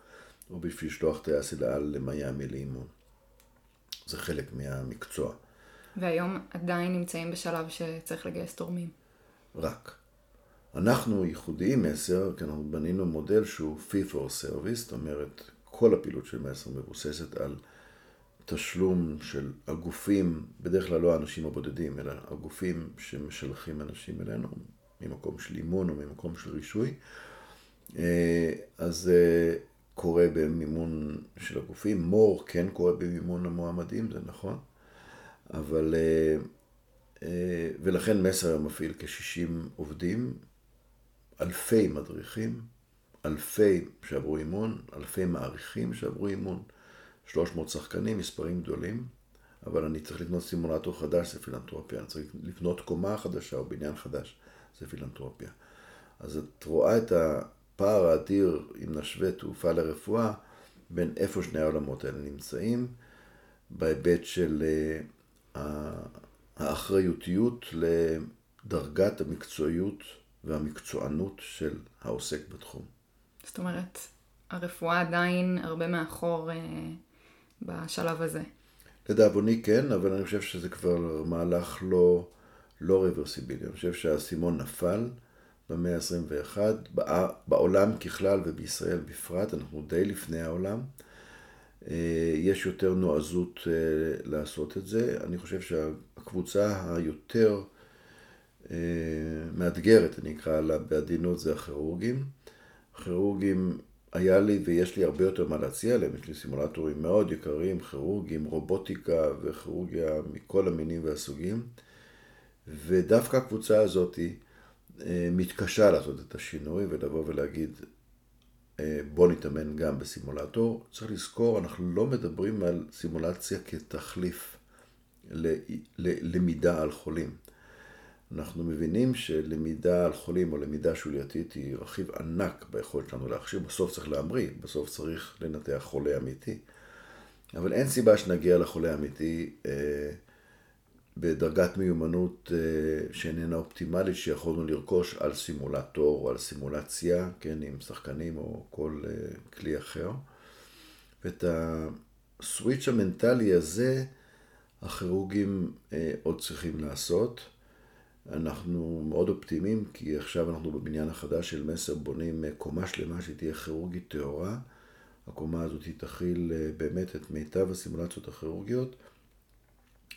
או בשביל לשלוח טייס אל על למיאמי לאימון. זה חלק מהמקצוע. והיום עדיין נמצאים בשלב שצריך לגייס תורמים. רק. אנחנו ייחודיים מסר, כי אנחנו בנינו מודל שהוא fee for service, זאת אומרת, כל הפעילות של מסר מבוססת על תשלום של הגופים, בדרך כלל לא האנשים הבודדים, אלא הגופים שמשלחים אנשים אלינו, ממקום של אימון או ממקום של רישוי. אה, אז זה קורה במימון של הגופים, מור כן קורה במימון המועמדים, זה נכון, אבל... אה, אה, ולכן מסר מפעיל כ-60 עובדים, אלפי מדריכים, אלפי שעברו אימון, אלפי מעריכים שעברו אימון. 300 שחקנים, מספרים גדולים, אבל אני צריך לקנות סימולטור חדש, זה פילנטרופיה. אני צריך לבנות קומה חדשה או בניין חדש, זה פילנטרופיה. אז את רואה את הפער האדיר, אם נשווה תעופה לרפואה, בין איפה שני העולמות האלה נמצאים, בהיבט של אה, האחריותיות לדרגת המקצועיות והמקצוענות של העוסק בתחום. זאת אומרת, הרפואה עדיין הרבה מאחור אה, בשלב הזה. לדאבוני כן, אבל אני חושב שזה כבר מהלך לא, לא רוורסיבילי. אני חושב שהאסימון נפל במאה ה-21, בעולם ככלל ובישראל בפרט, אנחנו די לפני העולם. אה, יש יותר נועזות אה, לעשות את זה. אני חושב שהקבוצה היותר מאתגרת, אני אקרא לה בעדינות, זה הכירורגים. הכירורגים היה לי ויש לי הרבה יותר מה להציע להם, יש לי סימולטורים מאוד יקרים, כירורגים, רובוטיקה וכירורגיה מכל המינים והסוגים, ודווקא הקבוצה הזאת אה, מתקשה לעשות את השינוי ולבוא ולהגיד אה, בוא נתאמן גם בסימולטור. צריך לזכור, אנחנו לא מדברים על סימולציה כתחליף ללמידה על חולים. אנחנו מבינים שלמידה על חולים או למידה שולייתית היא רכיב ענק ביכולת שלנו להכשיר. בסוף צריך להמריא, בסוף צריך לנתח חולה אמיתי. אבל אין סיבה שנגיע לחולה האמיתי אה, בדרגת מיומנות אה, שאיננה אופטימלית, שיכולנו לרכוש על סימולטור או על סימולציה, כן, עם שחקנים או כל אה, כלי אחר. ואת הסוויץ' המנטלי הזה, הכירורגים אה, עוד צריכים לעשות. אנחנו מאוד אופטימיים, כי עכשיו אנחנו בבניין החדש של מסר בונים אה, קומה שלמה שתהיה כירורגית טהורה. הקומה הזאת תכיל אה, באמת את מיטב הסימולציות הכירורגיות.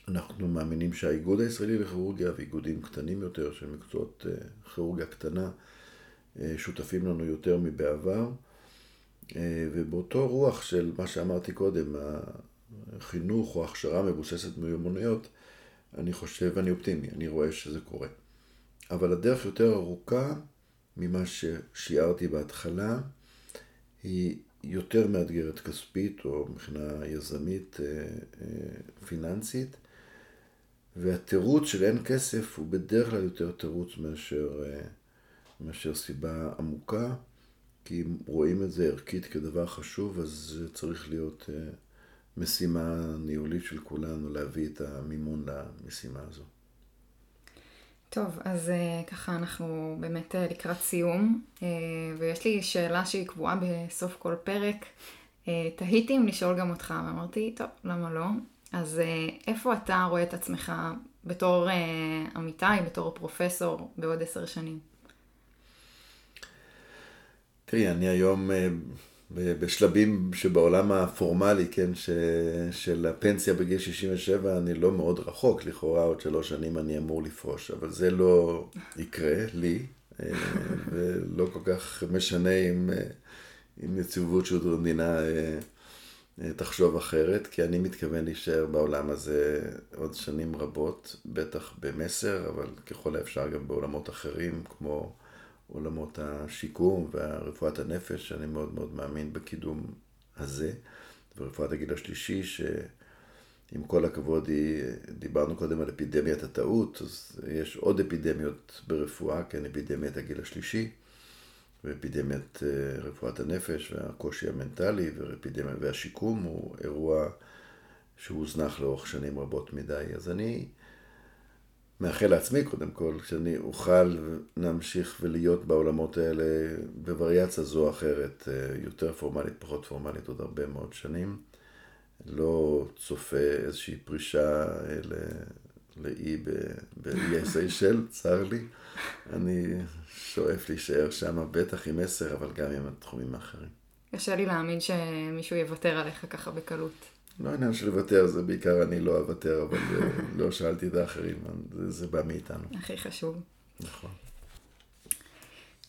אנחנו מאמינים שהאיגוד הישראלי לכירורגיה ואיגודים קטנים יותר של מקצועות אה, כירורגיה קטנה שותפים לנו יותר מבעבר. ובאותו רוח של מה שאמרתי קודם, החינוך או הכשרה מבוססת מיומנויות, אני חושב, ואני אופטימי, אני רואה שזה קורה. אבל הדרך יותר ארוכה ממה ששיערתי בהתחלה, היא יותר מאתגרת כספית או מבחינה יזמית אה, אה, פיננסית, והתירוץ של אין כסף הוא בדרך כלל יותר תירוץ מאשר, אה, מאשר סיבה עמוקה, כי אם רואים את זה ערכית כדבר חשוב, אז זה צריך להיות משימה ניהולית של כולנו להביא את המימון למשימה הזו. טוב, אז אה, ככה אנחנו באמת אה, לקראת סיום, אה, ויש לי שאלה שהיא קבועה בסוף כל פרק. תהיתי אם לשאול גם אותך, ואמרתי, טוב, למה לא? אז איפה אתה רואה את עצמך בתור אמיתי, בתור פרופסור, בעוד עשר שנים? תראי, אני היום בשלבים שבעולם הפורמלי, כן, ש, של הפנסיה בגיל 67, אני לא מאוד רחוק, לכאורה עוד שלוש שנים אני אמור לפרוש, אבל זה לא יקרה לי, אה, [laughs] ולא כל כך משנה אם, אה, אם נציבות שירות המדינה אה, תחשוב אחרת, כי אני מתכוון להישאר בעולם הזה עוד שנים רבות, בטח במסר, אבל ככל האפשר גם בעולמות אחרים, כמו... עולמות השיקום ורפואת הנפש, שאני מאוד מאוד מאמין בקידום הזה, ורפואת הגיל השלישי, שעם כל הכבוד, היא, דיברנו קודם על אפידמיית הטעות, אז יש עוד אפידמיות ברפואה, כן, אפידמיית הגיל השלישי, ואפידמיית אה, רפואת הנפש והקושי המנטלי והשיקום הוא אירוע שהוזנח לאורך שנים רבות מדי. אז אני מאחל לעצמי קודם כל, שאני אוכל להמשיך ולהיות בעולמות האלה בווריאציה זו או אחרת, אה, יותר פורמלית, פחות פורמלית, עוד הרבה מאוד שנים. לא צופה איזושהי פרישה אה, לאי באיי סיישל, צר לי. אני שואף להישאר שם, בטח עם עשר, אבל גם עם התחומים האחרים. קשה לי להאמין שמישהו יוותר עליך ככה בקלות. לא עניין של לוותר, זה בעיקר אני לא אוותר, אבל [laughs] לא שאלתי את האחרים, זה, זה בא מאיתנו. הכי חשוב. נכון.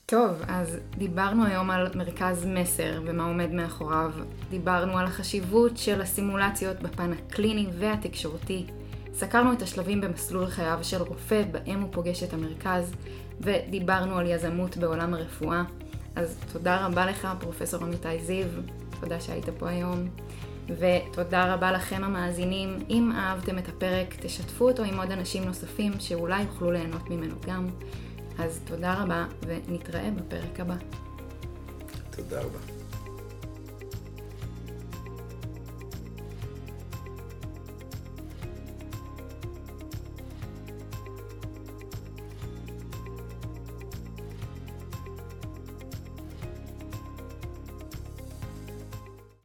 טוב, אז דיברנו היום על מרכז מסר ומה עומד מאחוריו. דיברנו על החשיבות של הסימולציות בפן הקליני והתקשורתי. סקרנו את השלבים במסלול חייו של רופא בהם הוא פוגש את המרכז, ודיברנו על יזמות בעולם הרפואה. אז תודה רבה לך, פרופסור עמיתי זיו, תודה שהיית פה היום. ותודה רבה לכם המאזינים. אם אהבתם את הפרק, תשתפו אותו עם עוד אנשים נוספים שאולי יוכלו ליהנות ממנו גם. אז תודה רבה, ונתראה בפרק הבא. תודה רבה.